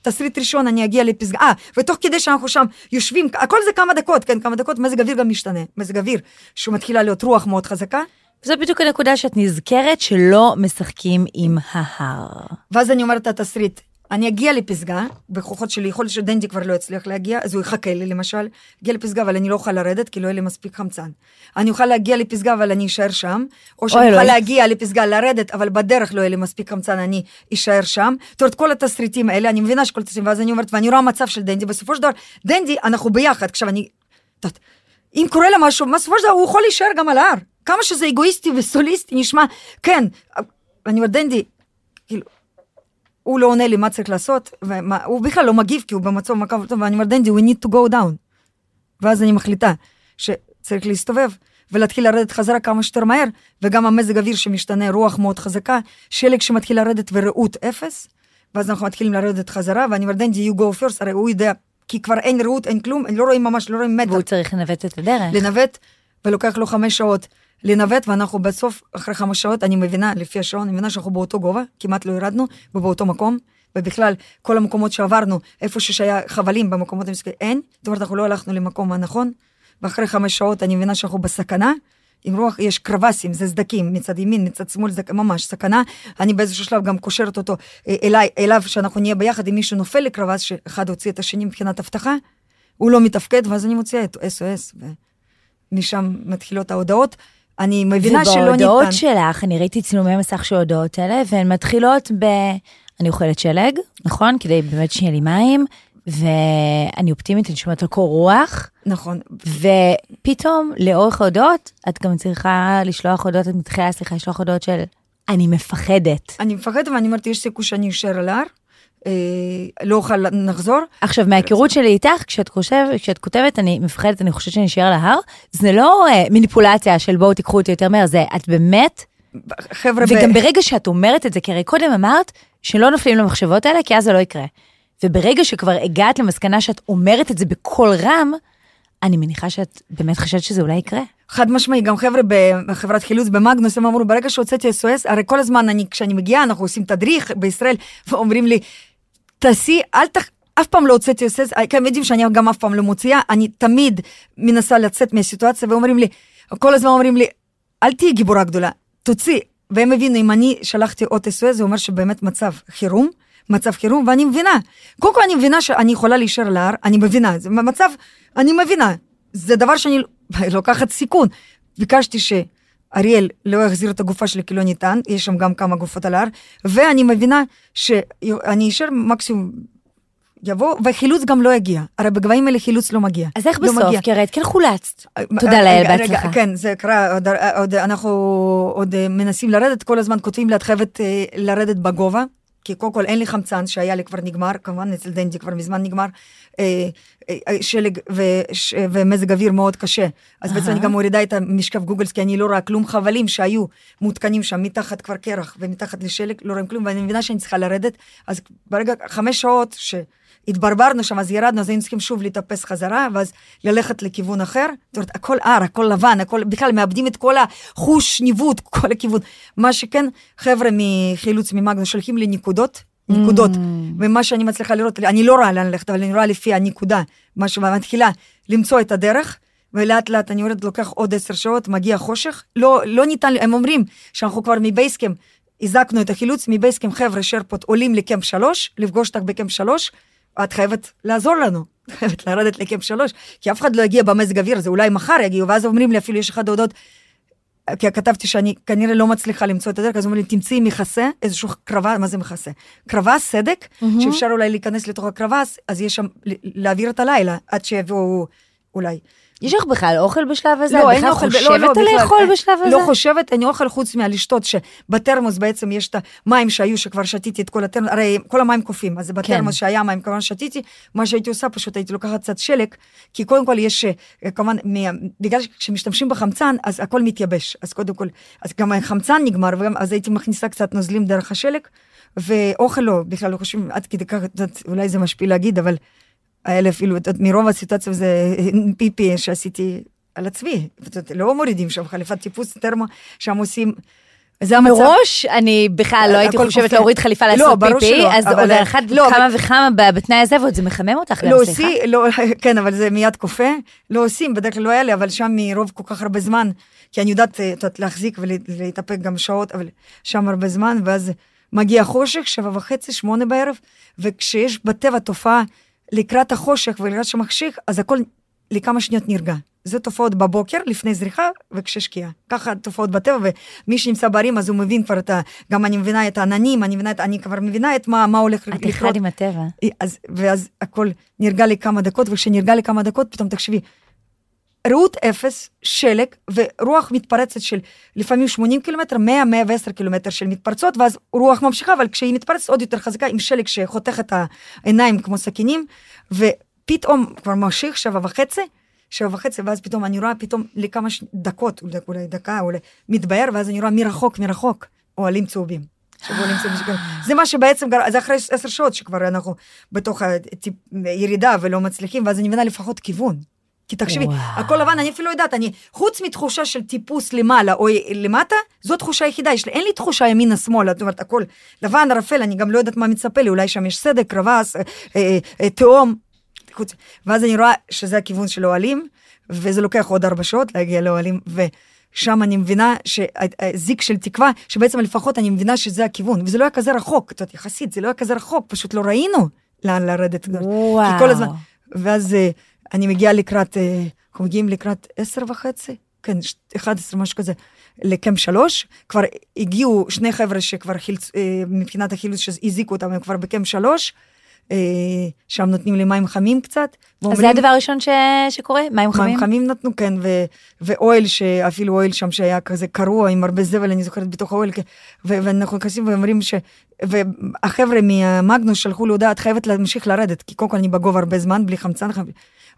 תסריט ראשון, אני אגיע לפסגה, אה, ותוך כדי שאנחנו שם יושבים, הכל זה כמה דקות, כן, כמה דקות, מזג אוויר גם משתנה, מזג אוויר, שהוא מתחילה להיות רוח מאוד חזקה, זו בדיוק הנקודה שאת נזכרת שלא משחקים עם ההר. ואז אני אומרת את התסריט, אני אגיע לפסגה, בכוחות שלי, יכול להיות שדנדי כבר לא יצליח להגיע, אז הוא יחכה לי למשל, אגיע לפסגה, אבל אני לא אוכל לרדת, כי לא יהיה לי מספיק חמצן. אני אוכל להגיע לפסגה, אבל אני אשאר שם, או שאני אוכל אלוהים. להגיע לפסגה, לרדת, אבל בדרך לא יהיה לי מספיק חמצן, אני אשאר שם. זאת אומרת, כל התסריטים האלה, אני מבינה שכל התסריטים, ואז אני אומרת, ואני רואה מצב של דנדי, בסופו של דבר, דנדי, אנחנו ביחד, עכשיו אני, יודעת, אם קורה לה משהו, בסופו של דבר הוא יכול להישאר גם על ההר. כמה שזה אגואיסטי וסוליסטי נשמע, כן, אני אומרת, דנדי, כאילו, הוא לא עונה לי מה צריך לעשות, והוא בכלל לא מגיב כי הוא במצב מקו טוב, ואני אומר, דנדי, we need to go down. ואז אני מחליטה שצריך להסתובב ולהתחיל לרדת חזרה כמה שיותר מהר, וגם המזג אוויר שמשתנה, רוח מאוד חזקה, שלג שמתחיל לרדת ורעות אפס, ואז אנחנו מתחילים לרדת חזרה, ואני אומר, דנדי, you go first, הרי הוא יודע, כי כבר אין רעות, אין כלום, לא רואים ממש, לא רואים מטר. והוא צריך לנווט את הדרך. לנווט, ולוקח לו חמש שעות לנווט, ואנחנו בסוף, אחרי חמש שעות, אני מבינה, לפי השעון, אני מבינה שאנחנו באותו גובה, כמעט לא ירדנו, ובאותו מקום, ובכלל, כל המקומות שעברנו, איפה שהיה חבלים במקומות אין, זאת אומרת, אנחנו לא הלכנו למקום הנכון, ואחרי חמש שעות אני מבינה שאנחנו בסכנה, עם רוח, יש קרבסים, זה סדקים, מצד ימין, מצד שמאל, זה ממש סכנה. אני באיזשהו שלב גם קושרת אותו אה, אליי, אליו, שאנחנו נהיה ביחד, אם מישהו נופל לקרבס, שאחד הוציא את השני מבחינת אבטחה, הוא לא מתפקד, ואז אני מוציאה את SOS, ומשם מתחילות ההודעות. אני מבינה שלא ניתן. ובהודעות שלך, אני ראיתי צילומי מסך של ההודעות האלה, והן מתחילות ב... אני אוכלת שלג, נכון? כדי באמת שיהיה לי מים, ואני אופטימית, אני שומעת על קור רוח. נכון. ופתאום, לאורך ההודעות, את גם צריכה לשלוח הודעות, את מתחילה, סליחה, לשלוח הודעות של אני מפחדת. אני מפחדת ואני אומרת, יש סיכוי שאני אשאר על ההר, אה, לא אוכל לחזור. עכשיו, מההיכרות שלי איתך, כשאת, חושב, כשאת כותבת, אני מפחדת, אני חושבת שאני אשאר על ההר, זה לא אה, מניפולציה של בואו תיקחו אותי יותר מהר, זה את באמת... חבר'ה, וגם ב... ברגע שאת אומרת את זה, כי הרי קודם אמרת שלא נופלים למחשבות האלה, כי אז זה לא יקרה. וברגע שכבר הגעת למסקנה שאת אומרת את זה בקול רם, אני מניחה שאת באמת חושבת שזה אולי יקרה. חד משמעי, גם חבר'ה בחברת חילוץ במאגנוס, הם אמרו, ברגע שהוצאתי SOS, הרי כל הזמן אני, כשאני מגיעה, אנחנו עושים תדריך בישראל, ואומרים לי, תעשי, אל ת... אף פעם לא הוצאתי SOS, כי הם יודעים שאני גם אף פעם לא מוציאה, אני תמיד מנסה לצאת מהסיטואציה, ואומרים לי, כל הזמן אומרים לי, אל תהיי גיבורה גדולה, תוציא. והם הבינו, אם אני שלחתי עוד SOS, זה אומר שבאמת מצב חירום, מצב חירום, ואני מבינה. קודם כל אני מבינה שאני יכולה להישאר להר, אני מבינה, זה מצב, אני מבינה. זה דבר שאני לוקחת סיכון. ביקשתי שאריאל לא יחזיר את הגופה שלי כי לא ניתן, יש שם גם כמה גופות על ההר, ואני מבינה שאני אשאר מקסימום יבוא, וחילוץ גם לא יגיע. הרי בגבהים האלה חילוץ לא מגיע. אז איך לא בסוף? מגיע. כי הרי את כן חולצת. אה, תודה לאל, בהצלחה. כן, זה קרה, עוד, עוד, אנחנו עוד מנסים לרדת, כל הזמן כותבים לי, את חייבת אה, לרדת בגובה. כי קודם כל אין לי חמצן שהיה לי כבר נגמר, כמובן אצל דנדי כבר מזמן נגמר, אה, אה, שלג וש, ומזג אוויר מאוד קשה. אז בעצם אני גם מורידה את המשקף גוגלס, כי אני לא רואה כלום. חבלים שהיו מותקנים שם מתחת כבר קרח ומתחת לשלג, לא רואים כלום, ואני מבינה שאני צריכה לרדת, אז ברגע, חמש שעות ש... התברברנו שם, אז ירדנו, אז היינו צריכים שוב להתאפס חזרה, ואז ללכת לכיוון אחר. זאת אומרת, הכל הר, הכל לבן, הכל, בכלל מאבדים את כל החוש ניווט, כל הכיוון. מה שכן, חבר'ה מחילוץ ממגנו שולחים לי נקודות, נקודות. Mm. ומה שאני מצליחה לראות, אני לא רואה לאן ללכת, אבל אני רואה לפי הנקודה, מה שמתחילה למצוא את הדרך. ולאט לאט אני אומרת, לוקח עוד עשר שעות, מגיע חושך, לא, לא ניתן, הם אומרים שאנחנו כבר מבייסקאם, הזקנו את החילוץ, מבייסקאם חבר'ה שרפות עולים לקמפ שלוש, לפגוש אותך בקמפ שלוש, את חייבת לעזור לנו, חייבת לרדת לקמפ שלוש, כי אף אחד לא יגיע במזג אוויר הזה, אולי מחר יגיעו, ואז אומרים לי, אפילו יש אחד הודעות, כי כתבתי שאני כנראה לא מצליחה למצוא את הדרך, אז אומרים לי, תמצאי מכסה, איזשהו קרבה, מה זה מכסה? קרבס, סדק, mm-hmm. שאפשר אולי להיכנס לתוך הקרבס, אז יש שם, להעביר את הלילה, עד שיביאו אולי. יש לך בכלל אוכל בשלב הזה? לא, אין אוכל. את בכלל חושבת על לאכול בשלב הזה? לא חושבת, אין אוכל חוץ מהלשתות, שבתרמוס בעצם יש את המים שהיו, שכבר שתיתי את כל התרמוס, הרי כל המים קופאים, אז בתרמוס כן. שהיה מים, כמובן שתיתי, מה שהייתי עושה, פשוט הייתי לוקחת קצת שלג, כי קודם כל יש, אה, כמובן, בגלל שכשמשתמשים בחמצן, אז הכל מתייבש, אז קודם כל, אז גם החמצן נגמר, אז הייתי מכניסה קצת נוזלים דרך השלג, ואוכל לא, בכלל לא חושבים, עד כדי כך, אולי זה משפיל להגיד, אבל האלה אפילו, מרוב הסיטואציה זה פיפי שעשיתי על עצמי, לא מורידים שם חליפת טיפוס טרמו, שם עושים. זה המצב. מראש, אני בכלל לא הייתי חושבת. להוריד חליפה לא, לעשות לא, פיפי, אז אבל... עוד אחת לא, כמה. וכמה בתנאי הזה, ועוד זה מחמם אותך לא, סליחה. לא, כן, אבל זה מיד כופה. לא עושים, בדרך כלל לא היה לי, אבל שם מרוב כל כך הרבה זמן, כי אני יודעת, יודעת להחזיק ולהתאפק גם שעות, אבל שם הרבה זמן, ואז מגיע חושך, שבע וחצי, שמונה בערב, וכשיש בטבע תופעה לקראת החושך ולקראת שמחשיך, אז הכל לכמה שניות נרגע. זה תופעות בבוקר, לפני זריחה וכששקיעה. ככה תופעות בטבע, ומי שנמצא בערים אז הוא מבין כבר את ה... גם אני מבינה את העננים, אני מבינה את... אני כבר מבינה את מה, מה הולך לקרות. את אחד עם הטבע. אז, ואז הכל נרגע לי כמה דקות, וכשנרגע לי כמה דקות, פתאום תחשבי, ראות אפס, שלג, ורוח מתפרצת של לפעמים 80 קילומטר, 100, 110 קילומטר של מתפרצות, ואז רוח ממשיכה, אבל כשהיא מתפרצת עוד יותר חזקה, עם שלג שחותך את העיניים כמו סכינים, ופתאום כבר ממשיך שבע וחצי, שבע וחצי, ואז פתאום אני רואה פתאום לכמה ש... דקות, אולי, דקה, אולי מתבהר, ואז אני רואה מרחוק, מרחוק, אוהלים צהובים. זה מה שבעצם, זה אחרי עשר שעות שכבר אנחנו בתוך הירידה ולא מצליחים, ואז אני מבינה לפחות כיוון. כי תחשבי, וואו. הכל לבן, אני אפילו לא יודעת, אני, חוץ מתחושה של טיפוס למעלה או למטה, זו תחושה היחידה, יש לי, אין לי תחושה ימינה-שמאלה, זאת אומרת, הכל לבן, ערפל, אני גם לא יודעת מה מצפה לי, אולי שם יש סדק, קרבס, אה, אה, אה, תהום, חוץ, ואז אני רואה שזה הכיוון של האוהלים, וזה לוקח עוד ארבע שעות להגיע לאוהלים, ושם אני מבינה שהזיק של תקווה, שבעצם לפחות אני מבינה שזה הכיוון, וזה לא היה כזה רחוק, את יודעת, יחסית, זה לא היה כזה רחוק, פשוט לא ראינו לאן לרדת. וואו. כי כל הזמן, ואז אה, אני מגיעה לקראת, אה, אנחנו מגיעים לקראת עשר וחצי, כן, ש- 11, משהו כזה, לקמפ שלוש, כבר הגיעו שני חבר'ה שכבר חילצ... אה, מבחינת החילוץ שהזיקו אותם, הם כבר בקמפ שלוש, אה, שם נותנים לי מים חמים קצת. אז זה הדבר הראשון ש... שקורה? מים חמים? מים חמים נתנו, כן, ו- ואוהל, שאפילו אוהל שם שהיה כזה קרוע עם הרבה זבל, אני זוכרת בתוך האוהל, כ- ו- ואנחנו נכנסים ואומרים ש... והחבר'ה מהמגנוס שלחו לי הודעה, את חייבת להמשיך לרדת, כי קודם כל אני בגובה הרבה זמן, בלי חמצן,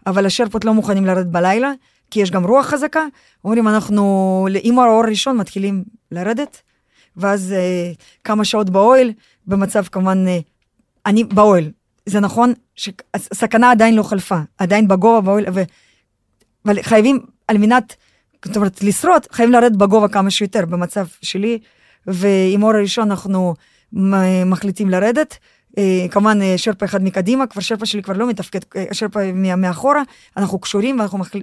אבל השרפות לא מוכנים לרדת בלילה, כי יש גם רוח חזקה, אומרים אנחנו, עם האור הראשון מתחילים לרדת, ואז אה, כמה שעות באוהל, במצב כמובן, אה, אני באוהל, זה נכון שהסכנה עדיין לא חלפה, עדיין בגובה באוהל, ו... אבל חייבים, על מנת, זאת אומרת, לשרוד, חייבים לרדת בגובה כמה שיותר, במצב שלי, ועם אור הראשון אנחנו מחליטים לרדת. אה, כמובן אה, שרפה אחד מקדימה, כבר שרפה שלי כבר לא מתפקד, אה, שרפה מאחורה, אנחנו קשורים ואנחנו מחל...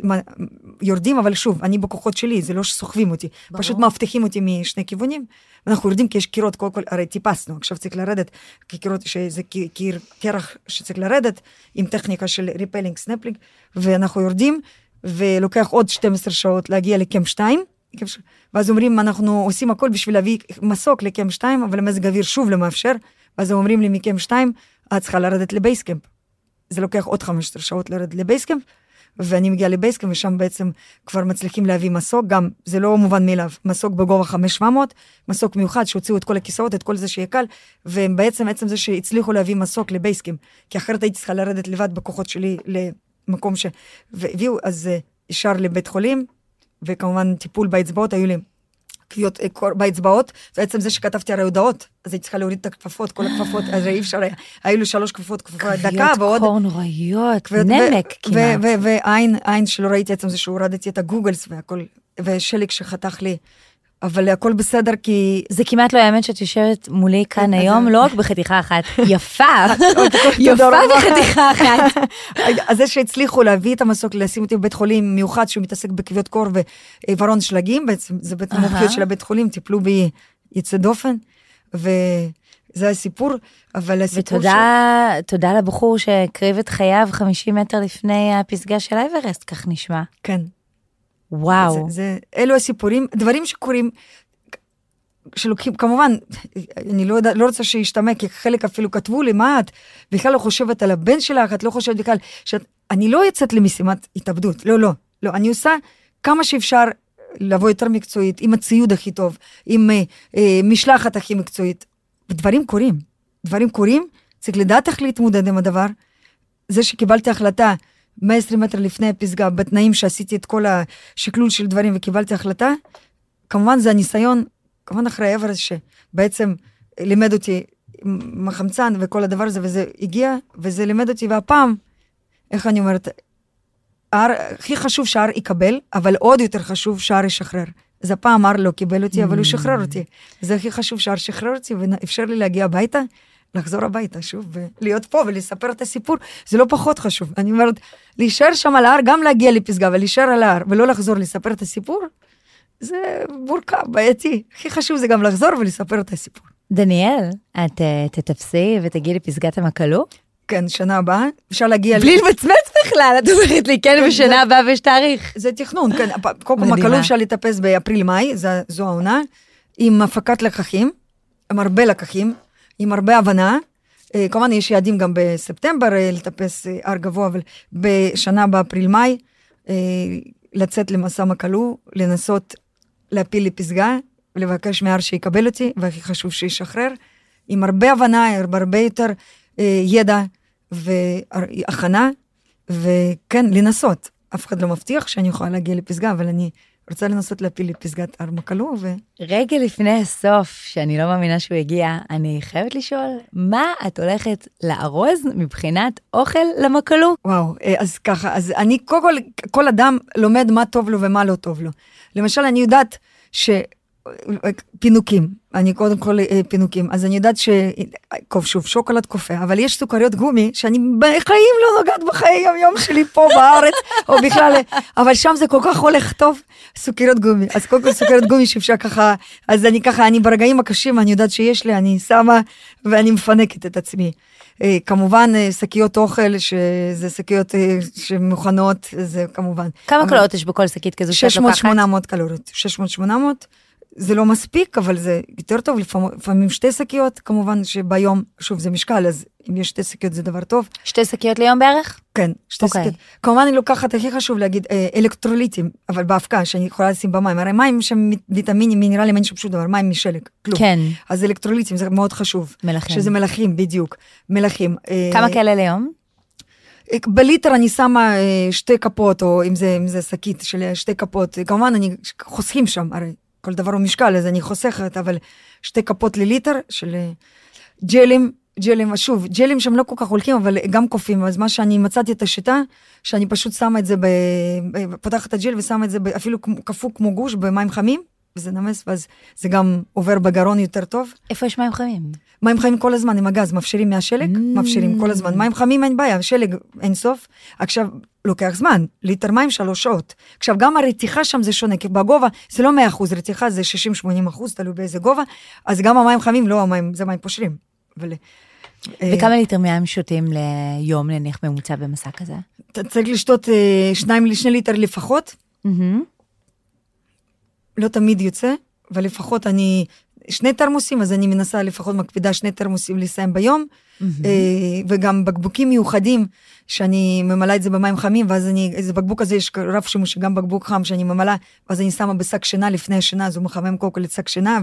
יורדים, אבל שוב, אני בכוחות שלי, זה לא שסוחבים אותי, ברור. פשוט מאבטחים אותי משני כיוונים, ואנחנו יורדים כי יש קירות, קודם כל, הרי טיפסנו, עכשיו צריך לרדת, כי קירות, שזה קיר- קרח שצריך לרדת, עם טכניקה של rappelling, סנפלינג, ואנחנו יורדים, ולוקח עוד 12 שעות להגיע לקמפ 2, קמפ ש- ואז אומרים, אנחנו עושים הכל בשביל להביא מסוק לקמפ 2, אבל המזג האוויר שוב לא מאפשר, ואז הם אומרים לי מקמפ 2, את צריכה לרדת לבייסקמפ. זה לוקח עוד 15 שעות לרדת לבייסקמפ, ואני מגיעה לבייסקמפ, ושם בעצם כבר מצליחים להביא מסוק, גם זה לא מובן מאליו, מסוק בגובה 5700, מסוק מיוחד שהוציאו את כל הכיסאות, את כל זה שיהיה קל, ובעצם עצם זה שהצליחו להביא מסוק לבייסקמפ, כי אחרת הייתי צריכה לרדת לבד בכוחות שלי למקום ש... והביאו, אז אה, ישר לבית חולים, וכמובן טיפול באצבעות, היו לי כוויות אה, באצבעות, בעצם זה שכתבתי הרי הודעות, אז הייתי צריכה להוריד את הכפפות, כל הכפפות, אז אי אפשר היה, היו לי שלוש כפפות, כפפה דקה, כוויות ועוד... קור נוראיות, כוויות- נמק כמעט. ועין, עין שלא ראיתי עצם זה שהורדתי את הגוגלס והכל, ושלג שחתך לי, אבל הכל בסדר כי... זה כמעט לא יאמן שאת יושבת מולי כאן היום, לא רק בחתיכה אחת, יפה, יפה. בחתיכה אחת. אז זה שהצליחו להביא את המסוק, לשים אותי בבית חולים מיוחד שהוא מתעסק בכוויות קור ועיוורון שלגים, בעצם זה אהה. המומחיות של הבית חולים, טיפלו בי יוצא דופן, וזה הסיפור, אבל הסיפור ותודה תודה לבחור שהקריב את חייו 50 מטר לפני הפסגה של האברסט, כך נשמע. כן. וואו. זה, זה, אלו הסיפורים, דברים שקורים, שלוקחים, כמובן, אני לא, יודע, לא רוצה שישתמע, כי חלק אפילו כתבו לי, מה את בכלל לא חושבת על הבן שלך, את לא חושבת בכלל, שאת, אני לא יוצאת למשימת התאבדות, לא, לא, לא, אני עושה כמה שאפשר לבוא יותר מקצועית, עם הציוד הכי טוב, עם אה, אה, משלחת הכי מקצועית. ודברים קורים, דברים קורים, צריך לדעת איך להתמודד עם הדבר. זה שקיבלתי החלטה 120 מטר לפני הפסגה, בתנאים שעשיתי את כל השקלול של דברים וקיבלתי החלטה, כמובן זה הניסיון, כמובן אחרי אברס שבעצם לימד אותי עם החמצן וכל הדבר הזה, וזה הגיע, וזה לימד אותי, והפעם, איך אני אומרת, הר, הכי חשוב שהר יקבל, אבל עוד יותר חשוב שהר ישחרר. אז הפעם הר לא קיבל אותי, אבל הוא שחרר אותי. זה הכי חשוב שהר שחרר אותי, ואפשר לי להגיע הביתה, לחזור הביתה שוב, ולהיות פה ולספר את הסיפור. זה לא פחות חשוב. אני אומרת, להישאר שם על ההר, גם להגיע לפסגה, ולהישאר על ההר, ולא לחזור לספר את הסיפור, זה מורכב, בעייתי. הכי חשוב זה גם לחזור ולספר את הסיפור. דניאל, את אה, תתפסי ותגיעי לפסגת המקלו? כן, שנה הבאה, אפשר להגיע... בלי למצמץ בכלל, את אומרת לי, כן, בשנה הבאה ויש תאריך. זה תכנון, כן, קודם כל. מקלו אפשר לטפס באפריל-מאי, זו העונה, עם הפקת לקחים, עם הרבה לקחים, עם הרבה הבנה. אה, כמובן יש יעדים גם בספטמבר אה, לטפס אה, הר גבוה, אבל בשנה באפריל-מאי, לצאת למסע מקלו, לנסות להפיל לי פסגה, ולבקש מהר שיקבל אותי, והכי חשוב שישחרר, עם הרבה הבנה, הרבה יותר ידע והכנה, וכן, לנסות. אף אחד לא מבטיח שאני יכולה להגיע לפסגה, אבל אני רוצה לנסות להפיל לפסגת הר מקלו, ו... רגע לפני הסוף, שאני לא מאמינה שהוא הגיע, אני חייבת לשאול, מה את הולכת לארוז מבחינת אוכל למקלו? וואו, אה, אז ככה, אז אני, קודם כל, כל אדם לומד מה טוב לו ומה לא טוב לו. למשל, אני יודעת ש... פינוקים, אני קודם כל אה, פינוקים, אז אני יודעת ש... שוב, שוקולד קופא, אבל יש סוכריות גומי שאני בחיים לא נוגעת בחיי יום יום שלי פה בארץ, או בכלל, אבל שם זה כל כך הולך טוב, סוכריות גומי. אז קודם כל סוכריות גומי שאפשר ככה, אז אני ככה, אני ברגעים הקשים, אני יודעת שיש לי, אני שמה ואני מפנקת את עצמי. אה, כמובן אה, שקיות אוכל, שזה שקיות שמוכנות, זה כמובן. כמה קלוריות יש בכל שקית כזו שאת לוקחת? 600-800 קלוריות, 600-800. זה לא מספיק, אבל זה יותר טוב, לפעמים, שתי שקיות, כמובן שביום, שוב, זה משקל, אז אם יש שתי שקיות זה דבר טוב. שתי שקיות ליום בערך? כן, שתי okay. אוקיי. שקיות. כמובן אני לוקחת, הכי חשוב להגיד, אה, אלקטרוליטים, אבל באבקה, שאני יכולה לשים במים. הרי מים שם ויטמינים, מינרלים, אין שם שום דבר, מים משלג, כלום. כן. אז אלקטרוליטים זה מאוד חשוב. מלחים. שזה מלחים, בדיוק. מלחים. אה, כמה אה, כאלה ליום? בליטר אני שמה אה, שתי כפות, או אם זה, אם זה שקית של שתי כפות, כמובן אני חוסכים שם, הרי כל דבר הוא משקל, אז אני חוסכת, אבל שתי כפות לליטר של אה, ג'לים, ג'לים, שוב, ג'לים שם לא כל כך הולכים, אבל גם קופים, אז מה שאני מצאתי את השיטה, שאני פשוט שמה את זה, ב... פותחת את הג'ל ושמה את זה אפילו קפוא כמו גוש במים חמים, וזה נמס, ואז זה גם עובר בגרון יותר טוב. איפה יש מים חמים? מים חמים כל הזמן עם הגז, מפשירים מהשלג, mm. מפשירים כל הזמן. מים חמים אין בעיה, שלג אין סוף. עכשיו, לוקח זמן, ליטר מים שלוש שעות. עכשיו, גם הרתיחה שם זה שונה, כי בגובה זה לא 100 אחוז, רתיחה זה 60-80 אחוז, תלוי באיזה גובה, אז גם המים חמים, לא המים, זה מים פושרים. אבל... אה, וכמה ליטר מים שותים ליום, נניח ממוצע במסע כזה? צריך לשתות אה, שניים, שני ליטר לפחות. לא תמיד יוצא, אבל לפחות אני, שני תרמוסים, אז אני מנסה לפחות מקפידה שני תרמוסים לסיים ביום, mm-hmm. וגם בקבוקים מיוחדים, שאני ממלאה את זה במים חמים, ואז אני, איזה בקבוק הזה יש רב שימוש, גם בקבוק חם שאני ממלאה, ואז אני שמה בשק שינה לפני השינה, אז הוא מחמם קודם כל את שק שינה,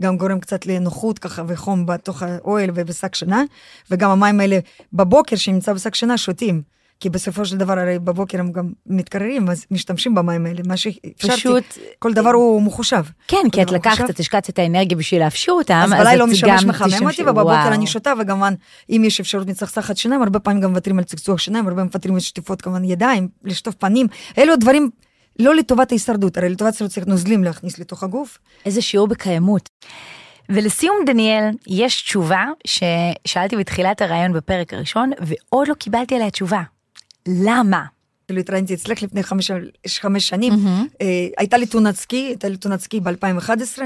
וגם גורם קצת לנוחות ככה וחום בתוך האוהל ובשק שינה, וגם המים האלה בבוקר שנמצא בשק שינה שותים. כי בסופו של דבר הרי בבוקר הם גם מתקררים, אז משתמשים במים האלה, מה שאפשרתי, פשוט... כל דבר הוא מחושב. כן, כי את לקחת, את השקעת את האנרגיה בשביל להפשיר אותם, אז, אז בלילה לא משמש מחמם אותי, ובבוקר אני שותה, וגם אם יש אפשרות מצחצחת שיניים, הרבה פעמים גם מוותרים על צחצוח שיניים, הרבה מוותרים על שטיפות כמובן ידיים, לשטוף פנים, אלו דברים לא לטובת ההישרדות, הרי לטובת ההישרדות צריך נוזלים להכניס לתוך הגוף. איזה שיעור בקיימות. ולסיום, דניאל, יש תשובה ששאלתי בתחילת הרעיון בפרק הראשון, ועוד לא קיבלתי עליה תשובה. למה? כאילו התראיינתי אצלך לפני חמש, חמש שנים, mm-hmm. אה, הייתה לי תאונת סקי, הייתה לי תאונת סקי ב-2011,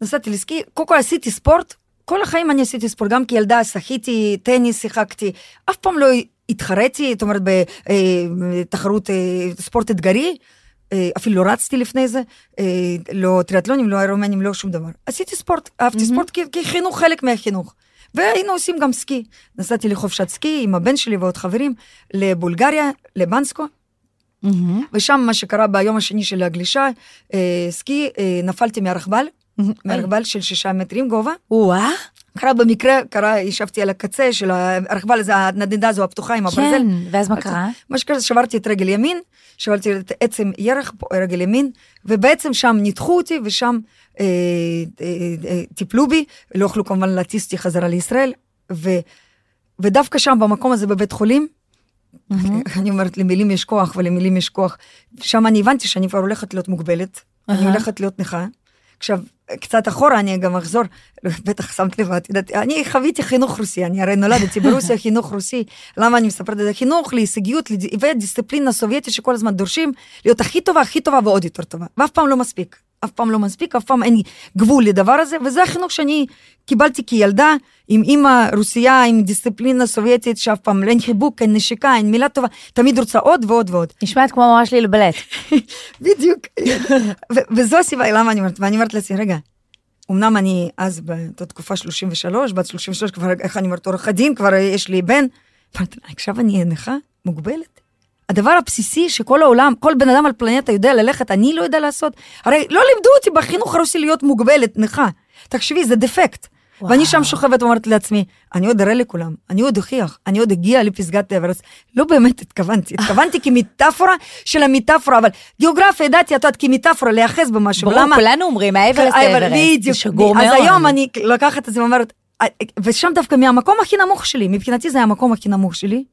נסעתי לסקי, קודם כל עשיתי ספורט, כל החיים אני עשיתי ספורט, גם כילדה שחיתי, טניס שיחקתי, אף פעם לא התחרתי, זאת אומרת, בתחרות אה, אה, ספורט אתגרי, אה, אפילו לא רצתי לפני זה, לא טריאטלונים, לא אירומנים, לא שום דבר. עשיתי ספורט, אהבתי mm-hmm. ספורט כחינוך, חלק מהחינוך. והיינו עושים גם סקי. נסעתי לחופשת סקי עם הבן שלי ועוד חברים לבולגריה, לבנסקו. Mm-hmm. ושם מה שקרה ביום השני של הגלישה, אה, סקי, אה, נפלתי מהרכבל, mm-hmm. מהרכבל של שישה מטרים גובה. וואה. קרה במקרה, קרה, ישבתי על הקצה של הרכבל הזה, הנדנדה הזו הפתוחה עם הברזל. כן, ואז מה קרה? מה שקרה, שברתי את רגל ימין, שברתי את עצם ירך, רגל ימין, ובעצם שם ניתחו אותי, ושם אה, אה, אה, טיפלו בי, לא יכלו כמובן להטיס אותי חזרה לישראל, ו, ודווקא שם, במקום הזה בבית חולים, mm-hmm. אני אומרת, למילים יש כוח ולמילים יש כוח. שם אני הבנתי שאני כבר הולכת להיות מוגבלת, uh-huh. אני הולכת להיות נכה. עכשיו, קצת אחורה אני גם אחזור, בטח שמת לב, את יודעת, אני חוויתי חינוך רוסי, אני הרי נולדתי ברוסיה, חינוך רוסי, למה אני מספרת את זה? חינוך להישגיות ודיסציפלינה סובייטית שכל הזמן דורשים להיות הכי טובה, הכי טובה ועוד יותר טובה, ואף פעם לא מספיק. אף פעם לא מספיק, אף פעם אין גבול לדבר הזה, וזה החינוך שאני קיבלתי כילדה, עם אימא רוסייה, עם דיסציפלינה סובייטית, שאף פעם לא אין חיבוק, אין נשיקה, אין מילה טובה, תמיד רוצה עוד ועוד ועוד. נשמעת כמו ממש לי לבלט. בדיוק. וזו הסיבה, למה אני אומרת, ואני אומרת לעצמי, רגע, אמנם אני אז באותה תקופה 33, בת 33, כבר, איך אני אומרת, עורך הדין, כבר יש לי בן, עכשיו אני נכה, מוגבלת. הדבר הבסיסי שכל העולם, כל בן אדם על פלנטה יודע ללכת, אני לא יודע לעשות. הרי לא לימדו אותי בחינוך הרוסי להיות מוגבלת, נכה. תחשבי, זה דפקט. וואו. ואני שם שוכבת ואומרת לעצמי, אני עוד אראה לכולם, אני עוד אוכיח, אני עוד אגיע לפסגת אברסט. לא באמת התכוונתי, התכוונתי כמטאפורה של המטאפורה, אבל גיאוגרפיה ידעתי, את יודעת, כמטאפורה, להיאחז במשהו. ברור, כולנו אומרים, האברסט האבר- האברסט. זה בדיוק. שגור מאוד. אז היום אני לוקחת את זה ואומרת, "אה, ושם דווקא מהמקום הכי נמוך שלי, מבחינתי זה המקום הכי נמוך שלי.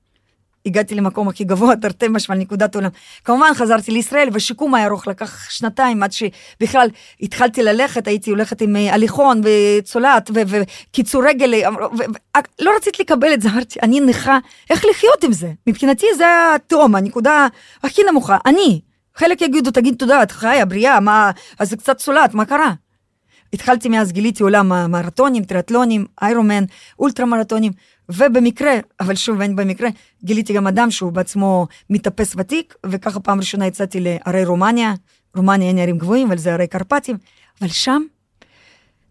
הגעתי למקום הכי גבוה, תרתי משמע, נקודת עולם. כמובן חזרתי לישראל, ושיקום היה ארוך, לקח שנתיים עד שבכלל התחלתי ללכת, הייתי הולכת עם אה, הליכון וצולעת וקיצור רגל, אה, ו- לא רציתי לקבל את זה, אמרתי, אני נכה, איך לחיות עם זה? מבחינתי זה התהום, הנקודה הכי נמוכה, אני. חלק יגידו, תגיד תודה, את חיה, בריאה, מה, אז זה קצת צולעת, מה קרה? התחלתי מאז גיליתי עולם המרתונים, טריאטלונים, איירומן, אולטרה מרתונים, ובמקרה, אבל שוב אין במקרה, גיליתי גם אדם שהוא בעצמו מטפס ותיק, וככה פעם ראשונה יצאתי לערי רומניה, רומניה אין ערים גבוהים, אבל זה ערי קרפטים, אבל שם,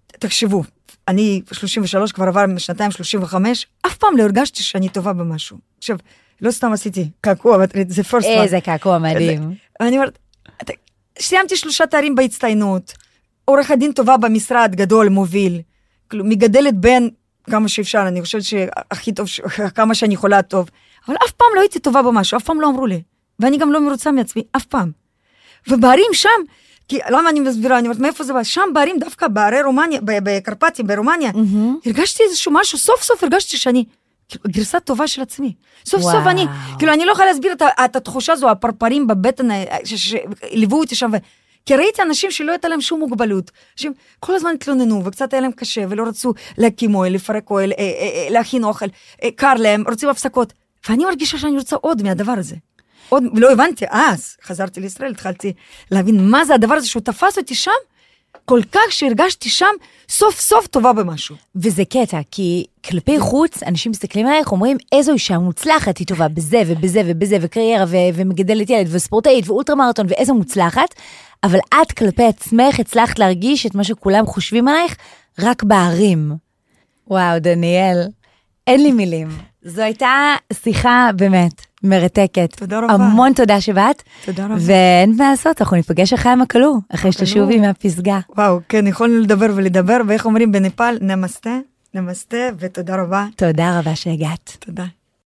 תחשבו, אני 33, כבר עבר שנתיים 35, אף פעם לא הרגשתי שאני טובה במשהו. עכשיו, לא סתם עשיתי קעקוע, זה first one. איזה קעקוע מדהים. אני אומרת, סיימתי שלושה תארים בהצטיינות, עורכת דין טובה במשרד, גדול, מוביל, מגדלת בן כמה שאפשר, אני חושבת שהכי טוב, כמה שאני יכולה טוב, אבל אף פעם לא הייתי טובה במשהו, אף פעם לא אמרו לי, ואני גם לא מרוצה מעצמי, אף פעם. ובערים שם, כי למה אני מסבירה, אני אומרת, מאיפה זה בא? שם בערים, דווקא בערי רומניה, בקרפטים, ברומניה, הרגשתי איזשהו משהו, סוף סוף הרגשתי שאני, כאילו, גרסה טובה של עצמי. סוף סוף וואו. אני, כאילו, אני לא יכולה להסביר את, את התחושה הזו, הפרפרים בבטן, אה, ש- שליוו אותי שם, ו... כי ראיתי אנשים שלא הייתה להם שום מוגבלות. אנשים כל הזמן התלוננו, וקצת היה להם קשה, ולא רצו להקים אוהל, לפרק אוהל, אה, אה, אה, להכין אוכל, אה, קר להם, רוצים הפסקות. ואני מרגישה שאני רוצה עוד מהדבר הזה. עוד, ולא הבנתי, אז חזרתי לישראל, התחלתי להבין מה זה הדבר הזה שהוא תפס אותי שם, כל כך שהרגשתי שם סוף סוף טובה במשהו. וזה קטע, כי כלפי חוץ, אנשים מסתכלים עלייך, אומרים, איזו אישה מוצלחת, היא טובה בזה ובזה ובזה, וקריירה, ו- ומגדלת ילד, וספורטאית, ואולטרה מרתון, ואיזו מוצלחת, אבל את כלפי עצמך הצלחת להרגיש את מה שכולם חושבים עלייך, רק בערים. וואו, דניאל, אין לי מילים. זו הייתה שיחה באמת מרתקת. תודה רבה. המון תודה שבאת. תודה רבה. ואין מה לעשות, אנחנו ניפגש אחרי המקלו, אחרי שתשובי מהפסגה. וואו, כן, יכולנו לדבר ולדבר, ואיך אומרים בנפאל, נמסטה, נמסטה, ותודה רבה. תודה רבה שהגעת. תודה.